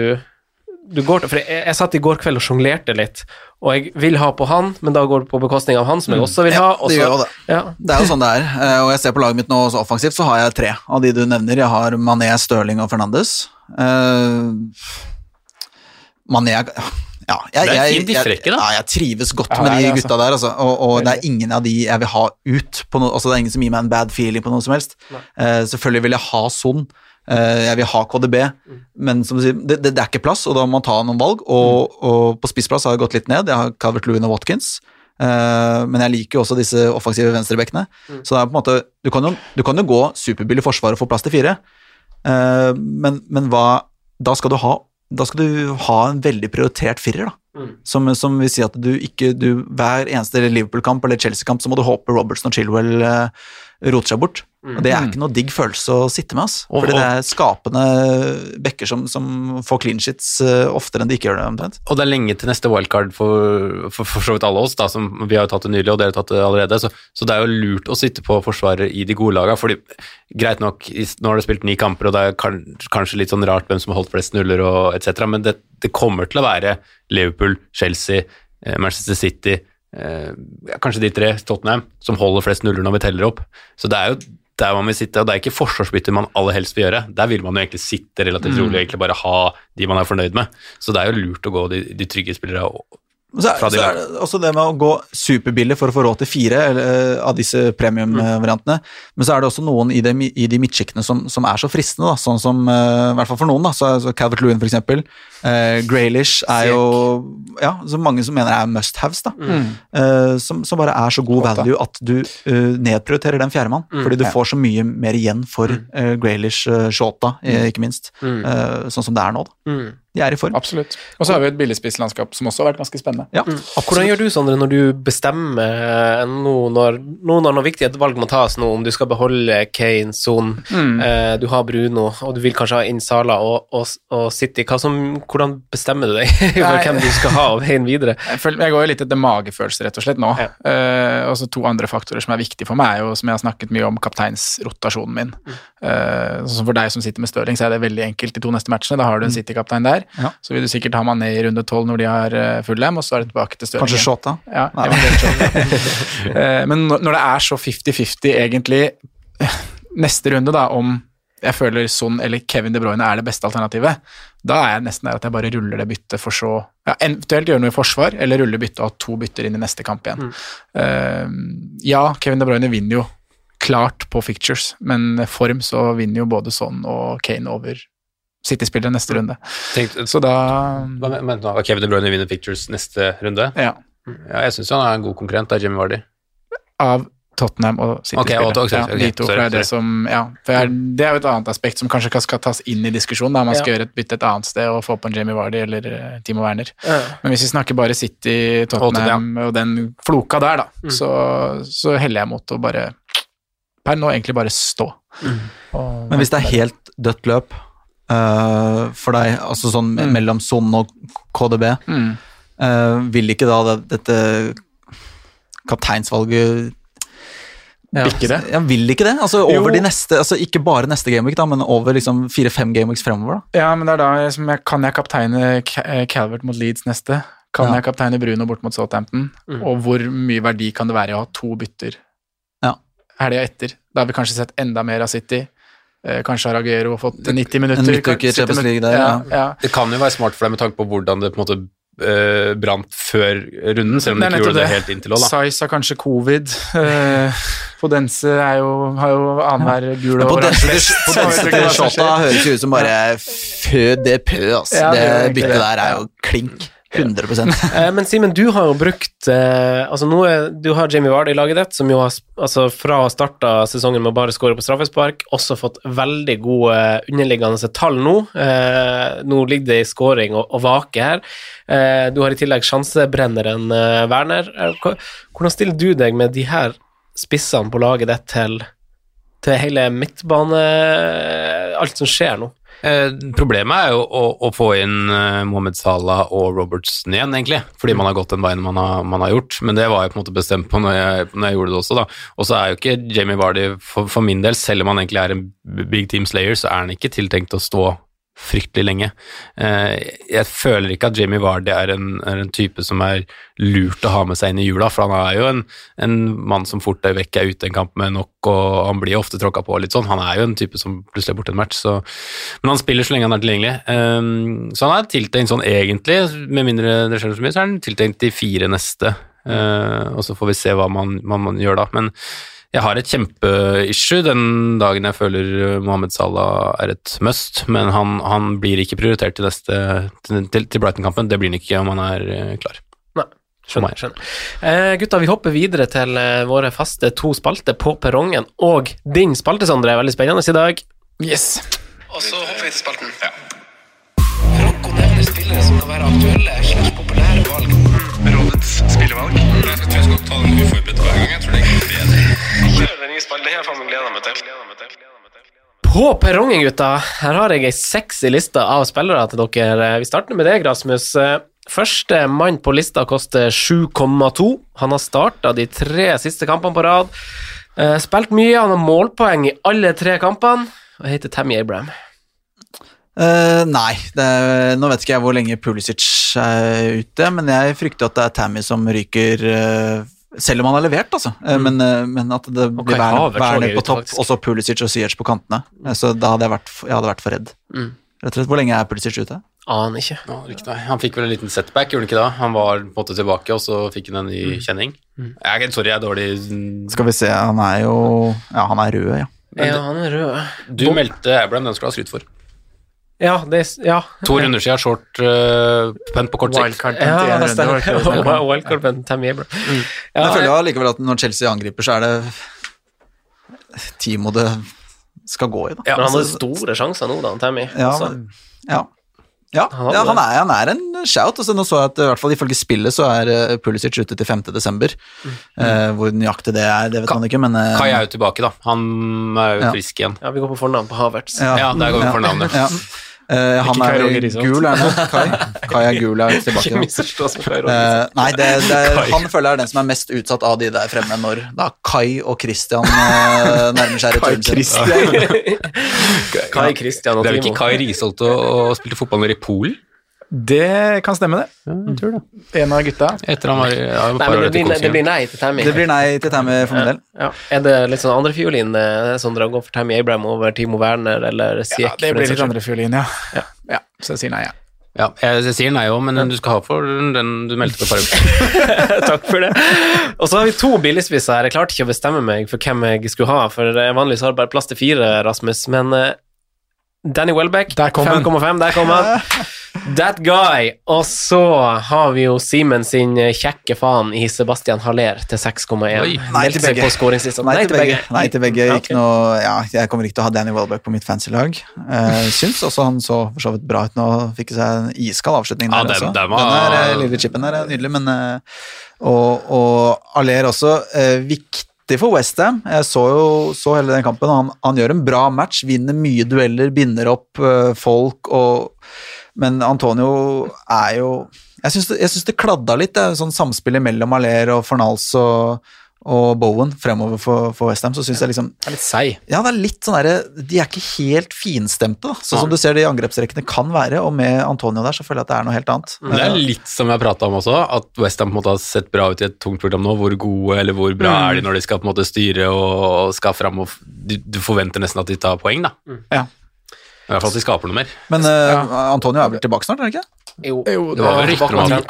du går til, for jeg, jeg satt i går kveld og sjonglerte litt, og jeg vil ha på han, men da går det på bekostning av han, som jeg også vil ha. Ja, det gjør jo det. Ja. Det er jo sånn det er. eh, Og jeg ser på laget mitt nå så offensivt, så har jeg tre av de du nevner. Jeg har Mané, Stirling og Fernandes. Uh, Mané ja, jeg, Det er jeg, fint da. ja, jeg trives godt Ja, med de gutta der, altså. Og, og det er ingen av de jeg vil ha ut. På no, altså det er ingen som gir meg en bad feeling på noe som helst. Uh, selvfølgelig vil jeg ha Son. Eh, jeg vil ha KDB, men som du sier, det, det, det er ikke plass, og da må man ta noen valg. Og, og på spissplass har jeg gått litt ned. Jeg har Calvert Lewin og Watkins. Eh, men jeg liker jo også disse offensive venstrebekkene. Så det er på en måte, du kan jo, du kan jo gå superbillig forsvar og få plass til fire, Eh, men, men hva Da skal du ha da skal du ha en veldig prioritert firer, da. Som, som vil si at du ikke du, Hver eneste Liverpool-kamp eller Chelsea-kamp så må du håpe Robertson og Chilwell eh, roter seg bort. Og Det er ikke noe digg følelse å sitte med, ass. Fordi det er skapende bekker som, som får clean shits eh, oftere enn de ikke gjør det, omtrent. Og det er lenge til neste wildcard for, for, for så vidt alle oss, da, som vi har jo tatt det nylig, og dere har tatt det allerede. Så, så det er jo lurt å sitte på forsvaret i de gode lagene. fordi greit nok, nå har du spilt ni kamper, og det er kan, kanskje litt sånn rart hvem som har holdt flest nuller og etc., men det, det kommer til å være Liverpool, Chelsea, eh, Manchester City, eh, kanskje de tre, Tottenham, som holder flest nuller når vi teller opp. Så det er jo der man vil sitte, og det er ikke forsvarsbytter man aller helst vil gjøre. Der vil man jo egentlig sitte relativt rolig og egentlig bare ha de man er fornøyd med. Så det er jo lurt å gå de, de trygge spillere Og Så er, så er det også det med å gå superbillig for å få råd til fire eller, eh, av disse premiumvariantene. Men så er det også noen i de, i de midtsjiktene som, som er så fristende, da. sånn som uh, i hvert fall for noen. da, så, så Calvert Lewin, for eksempel. Uh, Graylish er jo ja, så mange som mener er must haves. da, Eh, som, som bare er så god value at du nedprioriterer den fjerdemann. fordi du Ja. får så mye mer igjen for uh, Graylish, uh, Shota, eh, ikke minst. Eh, sånn som det er nå. da. Mm. De er i form. Absolutt. Og så har vi et billigspisslandskap som også har vært ganske spennende. Ja, Hvordan gjør du, Sondre, når du bestemmer eh, nå når, nå når noen viktige valg må tas nå, om du skal beholde Kane, Son, eh, du har Bruno, og du vil kanskje ha inn Sala og, og, og City, Hva som, hvordan bestemmer du deg <laughs> for hvem du skal ha og veien videre? Jeg, føler, jeg går jo litt etter magefølelse, rett og slett, nå. Ja. Eh, og så to andre faktorer som er viktige for meg, er jo, som jeg har snakket mye om, kapteinsrotasjonen min. Eh, sånn For deg som sitter med Stirling, så er det veldig enkelt de to neste matchene. Da har du en City-kaptein der. Ja. Så vil du sikkert ha Mané i runde tolv når de har full Fulham, og så er det tilbake til Stirling. Kanskje. Shota. Ja, eventuelt <laughs> <laughs> Eh, Men når det er så 50-50 egentlig <laughs> neste runde, da, om jeg føler Son eller Kevin De Bruyne er det beste alternativet, da er jeg nesten der at jeg bare ruller det byttet for så ja, Eventuelt gjøre noe i forsvar, eller rulle byttet og ha to bytter inn i neste kamp igjen. Eh, ja, Kevin De Bruyne vinner jo klart på fictures, men form så vinner jo både Son og Kane over City-spillere neste runde. Tenk, Så da Hva men- du? Kevin De Bruyne vinner Pictures neste runde? Ja. Ja, jeg syns han er en god konkurrent av Jimmy Vardy. av Tottenham og City-spillere. Okay, okay, okay, ja, de to, det er det som Ja, for det er jo et annet aspekt som kanskje skal- tas inn i diskusjonen. Da man skal gjøre et bytte et annet sted og få på en Jamie Vardy eller eh, Timo Werner. Men hvis vi snakker bare City, Tottenham og den floka der, da, så, så heller jeg mot å bare Per nå egentlig bare stå. Og- Men hvis det er helt dødt løp uh, for deg, altså sånn Mm. mellom Son og KDB, Mm. uh, vil ikke da det, dette kapteinsvalget Bikke det? Ja, vil ikke det? Altså over Jo. de neste, altså ikke bare neste gameweek, da, men over liksom fire-fem gameweeks fremover, da. Ja, men det er da liksom, jeg, Kan jeg kapteine eh, Calvert mot Leeds neste? Kan Ja. jeg kapteine Bruno bort mot Southampton? Og hvor mye verdi kan det være i å ha to bytter Ja. Helga etter? Da har vi kanskje sett enda mer av City. Eh, kanskje har Aguero fått 90 minutter. midtuke i Champions League der, ja. ja. ja. Det kan jo være smart for deg med tanke på hvordan det på en måte uh, brant før runden, selv om er ikke gjorde det det. helt inntil òg, da. Size har kanskje covid. Uh, Podense er jo, har jo annenhver gul og oransje. vest. Ikke shota høres jo ut som bare fø det pø, altså. Ja, det det byttet der er jo klink. 100 <laughs> Eh, Men Simen, du har jo brukt eh, Altså nå er, Du har Jamie Vardy i laget ditt, som jo har altså fra å starta sesongen med å bare skåre på straffespark, også fått veldig gode underliggende tall nå. Eh, nå ligger det i skåring og, og vake her. Du har i tillegg sjansebrenneren Werner. Hvordan stiller du deg med de her spissene på laget ditt til til hele midtbane Alt som skjer nå. Eh, problemet er jo å, å få inn eh, Mohammed Salah og Robertson igjen, egentlig. Fordi man har gått den veien man har, man har gjort. Men det var jeg på en måte bestemt på når jeg, når jeg gjorde det også, da. Og så er jo ikke Jamie Vardy, for, for min del, selv om han egentlig er en big team slayer, så er han ikke tiltenkt å stå fryktelig lenge. Eh, jeg føler ikke at Jamie Vardy er en, er en type som er lurt å ha med seg inn i jula, for han er jo en, en mann som fort er vekk er ute en kamp med nok, og han blir ofte tråkka på litt sånn. Han er jo en type som plutselig er borte en match, så Men han spiller så lenge han er tilgjengelig. Eh, så han er tiltenkt sånn egentlig, med mindre det skjer så mye, så er han tiltenkt de fire neste. Eh, og så får vi se hva man, hva man gjør da. Men jeg har et kjempeissue den dagen jeg føler Mohammed Salah er et must, men han, han blir ikke prioritert til, neste, til, til, Brighton-kampen. Det blir han ikke om han er eh, klar. Skjønner. skjønner. Eh, gutta, vi hopper videre til eh, våre faste to spalter på perrongen, og din spalte, Sondre, er veldig spennende i dag. Yes. Og så hopper vi til spalten. Ja. Rocco nevner spillere som kan være aktuelle På perrongen, gutta, her har jeg ei sexy liste av spillere til dere. Vi starter med deg, Rasmus. Første mann på lista koster 7,2. Han har starta de tre siste kampene på rad. Eh, Spilt mye, han har målpoeng i alle tre kampene, og heter Tammy Abraham. Uh, nei, det, nå vet ikke jeg hvor lenge Pulisic er ute, men jeg frykter at det er Tammy som ryker eh, selv om han har levert, altså. Mm. men, eh, men at det blir okay, Werner, Werner er på topp, og så Pulisic og Ziyech på kantene. Eh, Så da hadde jeg vært, jeg hadde vært for redd. Mm. Rett og slett, Hvor lenge er Pulisic ute? Aner ikke. Ja. Han fikk vel en liten setback, gjorde han ikke da? Han var på en måte tilbake, og så fikk han en ny kjenning. Jeg, er- sorry, jeg er dårlig Skal vi se, han er jo Ja, han er rød, ja. Ja, han er rød. Du meldte Abraham, den skal du ha skryt for. Ja, det Ja. To runder siden, short uh, pent på kort sikt. Wildcard Ja, 51 runder, stemmer. det det snakket om? Wildcard med Tammy Abraham. Men jeg føler allikevel at når Chelsea angriper, så er det Timo det skal gå i, da. Ja, men han har hadde store sjanser nå, da, han Tammy. Ja, men- ja. Ja, Han ja han, er, han er en shout. Altså, nå så jeg at i hvert fall ifølge spillet så er eh, Pulisic ute til 5. desember. Eh, hvor nøyaktig det er, det vet man ikke, men eh, Kai er jo tilbake, da. Han er jo Ja. frisk igjen. ja, vi går på fornavn på Havertz. Ja, der går vi for navnet. Eh, han er gul, er han? Kai? <laughs> Kai er gul, er Kai Roger. Eh, nei, det, det han føler jeg er den som er mest utsatt av de der fremme når da Kai og Christian uh, nærmer seg returen sin. Kai Christian og Det er vel ikke Kai Risholt og, og spilte fotball nede i Polen? Det kan stemme, det. Jeg tror det. En av gutta. Etter han var ja, Nei, men det blir, det blir nei til Tammy. Det blir nei til Tammy for min del. Ja. Er det litt sånn andrefiolin, som dere går gå for Tammy Abraham over Timo Werner eller Siek? Ja, det blir litt andre fiolin, ja. ja. Så jeg sier nei, ja. Ja, jeg, jeg sier nei òg, men du skal ha for den du meldte for par uker. <laughs> Takk for det. Og så har vi to billigspisser her. Jeg klarte ikke å bestemme meg for hvem jeg skulle ha, for eh, vanligvis har jeg bare plass til fire, Rasmus, men eh, Danny Welbeck, Der kom han. 5,5, der kom han. <laughs> That guy. Og så har vi jo Simen sin eh, kjekke faen i Sebastian Haller til 6,1. Nei til begge. på. Nei til begge. Nei til begge. Okay. Ikke noe, ja, jeg kommer ikke til å ha Danny Welbeck på mitt fancy lag. Uh, syns også han så for så vidt bra ut nå. Fikk seg en iskald avslutning Ja, der den- også. den var- Den der, eh, lille chipen der er nydelig, men uh, Og, og Aller også. Uh, viktig for Westham. Jeg så jo så hele den kampen. Han, han gjør en bra match, vinner mye dueller, binder opp uh, folk og Men Antonio er jo Jeg syns det, det kladda litt, det sånn samspillet mellom Aller og Fornals og, og Bowen fremover for, for Westham. Så syns jeg liksom Det er litt seig. Ja, det er litt sånn derre De er ikke helt finstemte, da. Sånn som du ser de angrepsrekkene kan være, og med Antonio der så føler jeg at det er noe helt annet. Det er litt som jeg prata om også, at Westham har sett bra ut i et tungt program nå. Hvor gode eller hvor bra er de når de skal på en måte styre og skal fram og du, du forventer nesten at de tar poeng, da. Ja. I hvert fall at de skaper noe mer. Men eh, Antonio er vel tilbake snart, er det ikke? Jo, Jo, Det var rykter om at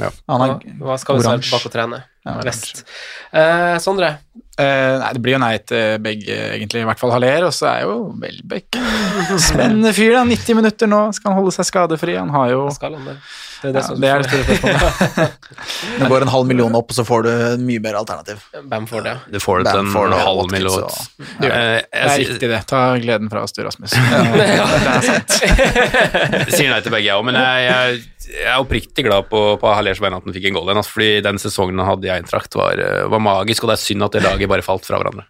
Angivelig. Han Hva skal vi se tilbake og trene? Ja, Vest. Eh, Sondre, Eh, nei, det blir jo nei til begge, egentlig. I hvert fall Haller. Og så er jo Welbeck spennende fyr. da, 90 minutter nå, skal han holde seg skadefri. Han har jo skal han det? Er det ja, som Det er det store spørsmålet. <laughs> Det går en halv million opp, og så får du en mye bedre alternativ. Bamford, ja. Du får det til en halv million. Ja. Eh, Det er riktig, det. Ta gleden fra oss, du, Rasmus. <laughs> Det er sant. sier nei til begge, jeg òg, men jeg, jeg, jeg er oppriktig glad på, på Hallers vegne at han fikk en goal igjen. Altså, fordi den sesongen han hadde i Eintracht, var, eh, var magisk, og det er synd at det laget bare falt fra hverandre.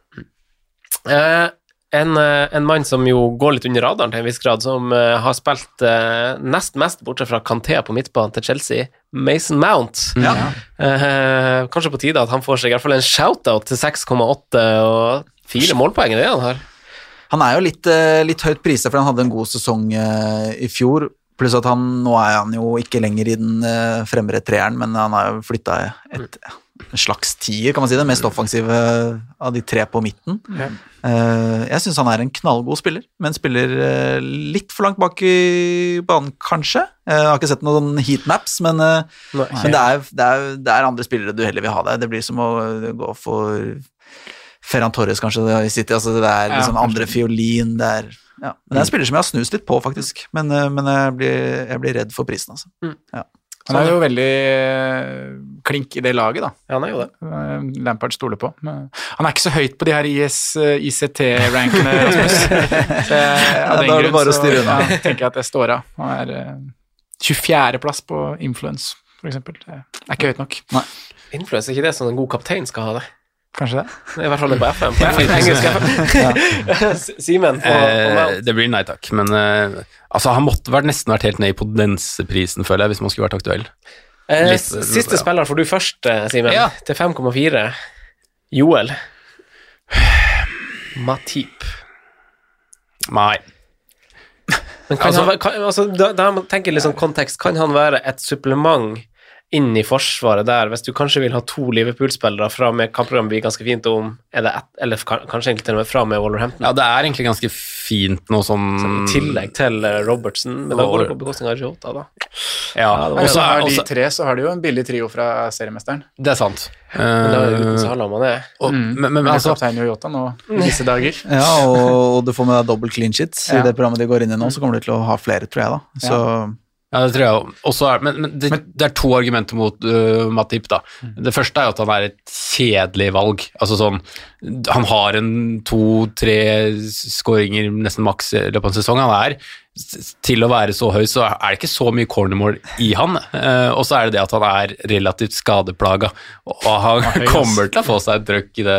Eh, en, eh, en mann som jo går litt under radaren til en viss grad, som uh, har spilt uh, nest mest, bortsett fra Kanté på midtbanen til Chelsea, Mason Mount. Ja. Uh, kanskje på tide at han får seg i hvert fall en shout-out til 6,8 og fire målpoeng, det han har. Han er jo litt, litt høyt priset, for han hadde en god sesong i fjor. Pluss at han, nå er han jo ikke lenger i den fremre treeren, men han har jo flytta et en slags tier, kan man si. Den mest offensive av de tre på midten. Ja. Eh, jeg syns han er en knallgod spiller, men spiller eh, litt for langt bak i banen, kanskje. Eh, Jeg har ikke sett noen heatmaps, men, men det, er, det, er, det er andre spillere du heller vil ha der. Det blir som å gå for Ferran Torres, kanskje, i City. Altså, det er liksom ja, andre fiolin. Det er, ja. Men det er en spiller som jeg har snust litt på, faktisk. Men, men jeg, blir, jeg blir redd for prisen, altså. Ja. Han er jo veldig eh, klink i det laget, da. Ja, han er jo det. Eh, Lampard stoler på. Han er ikke så høyt på de her IS, eh, ICT-rankene, <laughs> Rasmus. Jeg- Ja, av den det grunn så. Ja, tenker jeg at det står av. Han er eh, 24.-plass på influence, eksempel. Det er ikke høyt nok. Influence, er ikke det som en god kaptein skal ha det? Kanskje det? I hvert fall det på FM. På engelsk FM. <laughs> <laughs> Simen Eh, det blir nei takk, men eh, altså, han måtte vært, nesten vært helt ned i Podense-prisen, føler jeg, hvis man skulle vært aktuell. Eh, litt- Siste ja. spiller får du først, eh, Simen. Ja. Til 5,4. Joel. <sighs> Matip. Nei. Men kan Altså- han, kan, altså, da, da tenker jeg sånn kontekst. Kan han være et supplement inn i forsvaret der, hvis du kanskje vil ha to Liverpool-spillere fra med kampprogrammet blir ganske fint om er det et, eller kanskje egentlig til og med fra med Wolverhampton? Ja, det er egentlig ganske fint noe sånn I tillegg til eh, Robertson, men da går det på bekostning av Jota, da. Ja, og så er har de tre, så har de jo en billig trio fra seriemesteren. Det er sant. Men da er det uten Eh, og, Mm. men, men, Men altså, kaptein Jota nå i disse <laughs> dager. Ja, og, og du får med deg dobbel clean shit i Ja. det programmet de går inn i nå, så kommer du til å ha flere, tror jeg, da. Så ja, det tror jeg også er, men, men, det, det er to argumenter mot uh, Matip, da. Det første er jo at han er et kjedelig valg. Altså sånn Han har en to-tre skåringer nesten maks i løpet av en sesong. Han er til å være så høy, så er det ikke så mye cornermål i han. Eh, og så er det det at han er relativt skadeplaga, og han høy, kommer til å få seg et trøkk i det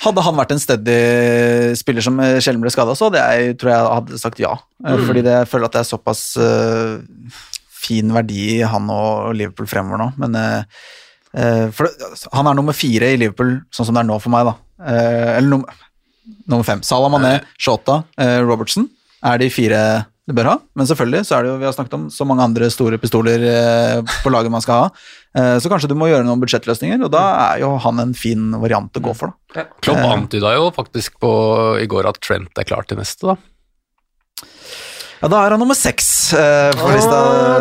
hadde han vært en steady spiller som eh, sjelden ble skada, så hadde jeg, tror jeg hadde sagt ja. Mm. Fordi det, jeg føler at det er såpass uh, fin verdi i han og Liverpool fremover nå. Men uh, eh, det, han er nummer fire i Liverpool, sånn som det er nå for meg, da. Eh, eller nummer, nummer fem. Salah Mané, Shota, eh, Robertson er de fire du bør ha. Men selvfølgelig så er det jo, vi har snakket om så mange andre store pistoler eh, på laget man skal ha. Eh, så kanskje du må gjøre noen budsjettløsninger, og da er jo han en fin variant å gå for, da. Klopp Eh. antyda jo faktisk på, i går at Trent er klar til neste, da. Ja, da er han nummer seks eh, på lista.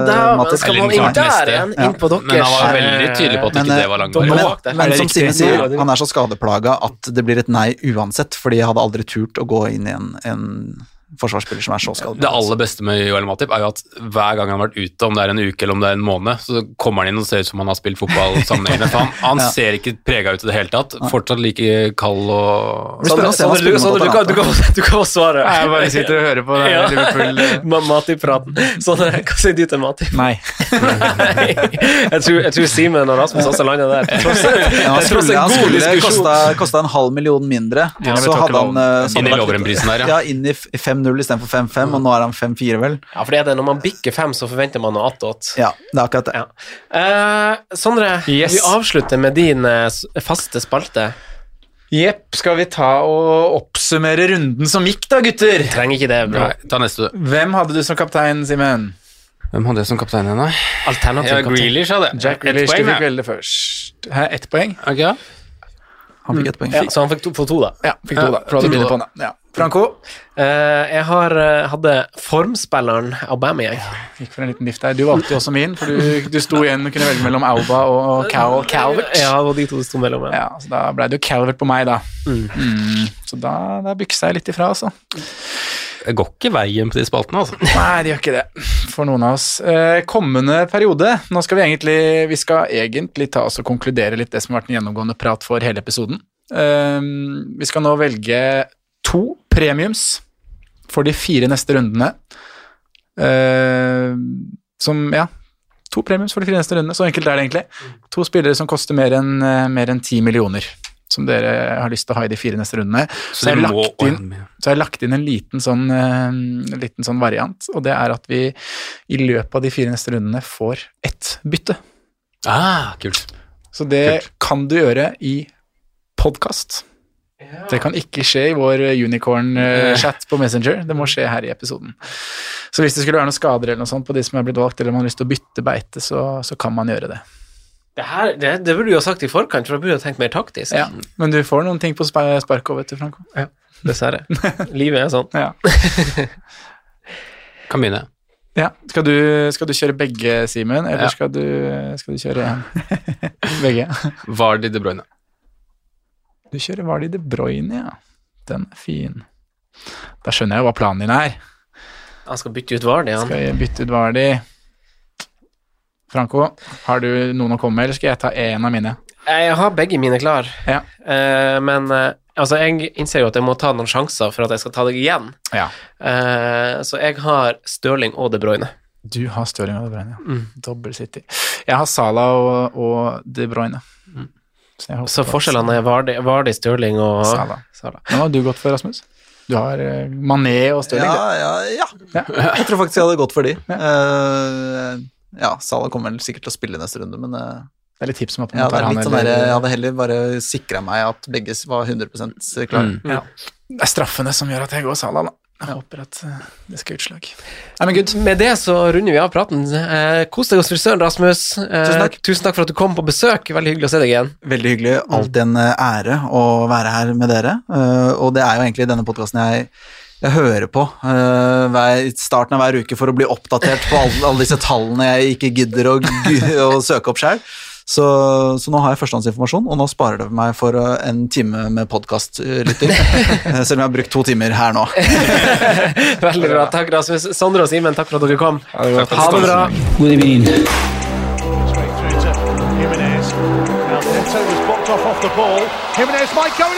der, Mattis. skal man inn der igjen? Inn på deres Men han var veldig tydelig på at Men, ikke det var langt. langvarig. Men. Men Er som? Simen sier, han er så skadeplaga at det blir et nei uansett, fordi jeg hadde aldri turt å gå inn i en, en forsvarsspiller som er så skadet. Det aller beste med Joel Matip er jo at hver gang han har vært ute, om det er en uke eller om det er en måned, så kommer han inn og ser ut som han har spilt fotball sammenhengende. For han, han <laughs> Ja. ser ikke prega ut i det hele tatt. Fortsatt like kald og Sander, Sander, du, kan, du, kan, du kan få svare. Jeg bare sitter og hører på det <laughs> Ja. Liverpool eh, <laughs> Matip-praten. Sånn, hva sier du til Matip? Nei. Nei. Jeg tror, jeg tror Simen og Rasmus også landa der. Tross, Ja, han skulle, en god diskusjon. kosta, kosta en halv million mindre. Ja, så hadde han eh, Inn i Lovren-prisen der, ja. ja. Inn i f- 5-0 istedenfor 5-5, og nå er han 5-4, vel. Ja, for det er det, når man bikker 5, så forventer man noe attåt. Ja, det er akkurat det. Ja. Eh, Sondre, Yes. vi avslutter med din eh, faste spalte. Jepp, skal vi ta og oppsummere runden som gikk da, gutter? Trenger ikke det, bro. Nei, ta neste, du. Hvem hadde du som kaptein, Simen? Hvem hadde jeg som kaptein igjen, da? Alternativ Ja. Grealish hadde jeg. Jack Ett Grealish, du poeng, fikk ja. først. Hæ, ett poeng? Okay, ja. Han fikk ett poeng. Ja, så han fikk to, for to, da. Ja, fikk to, da. For du fikk to, på den. Ja. Franco? Eh, jeg har, eh, hadde formspilleren Aubameyang. Gikk for en liten diff der. Du valgte jo også min, for du, du sto igjen og kunne velge mellom Auba og Cal Calvert. Ja, og de to sto mellom. Ja. Ja, så da ble det jo Calvert på meg, da. Mm. Så da, da byksa jeg litt ifra, altså. Det går ikke veien på de spaltene, altså. Nei, det gjør ikke det, for noen av oss. Eh, kommende periode Nå skal vi egentlig Vi skal egentlig ta oss og konkludere litt det som har vært en gjennomgående prat for hele episoden. Eh, vi skal nå velge to premiums for de fire neste rundene. Uh, som Ja, to premiums for de fire neste rundene. Så enkelt er det egentlig. To spillere som koster mer enn eh, mer enn 10 millioner. som dere har lyst til å ha i de fire neste rundene. Så Så, jeg har lagt inn, så jeg har lagt inn en liten sånn, eh, liten sånn variant, og det er at vi i løpet av de fire neste rundene får ett bytte. Ah, kult. Så det kan du gjøre i podkast. Det kan ikke skje i vår unicorn-chat på Messenger, det må skje her i episoden. Så hvis det skulle være noen skader eller noe sånt på de som er blitt valgt, eller man har lyst til å bytte beite, så, så kan man gjøre det. Det, her, det, det burde du ha sagt i forkant, for da burde du ha tenkt mer taktisk. Ja, Men du får noen ting på spa- sparket òg, vet du, Franco. Dessverre. <laughs> Livet er sånn. Ja. <laughs> Kan begynne. Ja. Skal, du, skal du kjøre begge, Simen, eller Ja. skal, du, skal du kjøre <laughs> begge. Vardy De Bruyne. Du kjører Vardi De Bruyne, ja. Den er fin. Da skjønner jeg hva planen din er. Han skal bytte ut Vardy, han. Skal jeg bytte ut Vardi? Franco, har du noen å komme med, eller skal jeg ta en av mine? Jeg har begge mine klar, Ja. uh, men uh, altså, jeg innser jo at jeg må ta noen sjanser for at jeg skal ta deg igjen. Ja. Uh, så jeg har Stirling og De Bruyne. Du har Stirling og De Bruyne, ja. Mm. Dobbel City. Jeg har Salah og, og De Bruyne. Så, Så forskjellene er Vardi, Vardi Stirling og Sala. Sala. Hvem har du gått for, Rasmus? Du har eh, Mané og Stirling. Ja, ja, ja. <laughs> Jeg tror faktisk jeg hadde gått for de. Ja, ja, Sala kommer vel sikkert til å spille neste runde, men eh, Det er litt tips om at man ja, tar han sånn eller- jeg hadde heller bare sikra meg at begge var 100 klare. Mm. Ja. Det er straffene som gjør at jeg går Sala, da. Jeg håper at eh, det skal utslag. Nei, men good. Med det så runder vi av praten. Eh, kos deg hos frisøren, Rasmus. Eh, Tusen takk. tusen takk for at du kom på besøk. Veldig hyggelig å se deg igjen. Veldig hyggelig. Alltid en eh, ære å være her med dere. Uh, og det er jo egentlig denne podkasten jeg, jeg hører på uh, hver, starten av hver uke for å bli oppdatert på alle, alle disse tallene jeg ikke gidder å, <laughs> å søke opp sjøl. Så, så nå har jeg førstehåndsinformasjon, og nå sparer det meg for eh, en time med podkastlytting. <laughs> Selv om jeg har brukt to timer her nå. <laughs> Veldig bra. Takk, Rasmus. Sondre og Simen, takk for at dere kom. Ha det bra. Ha det bra. Good evening. Jimenez might go in.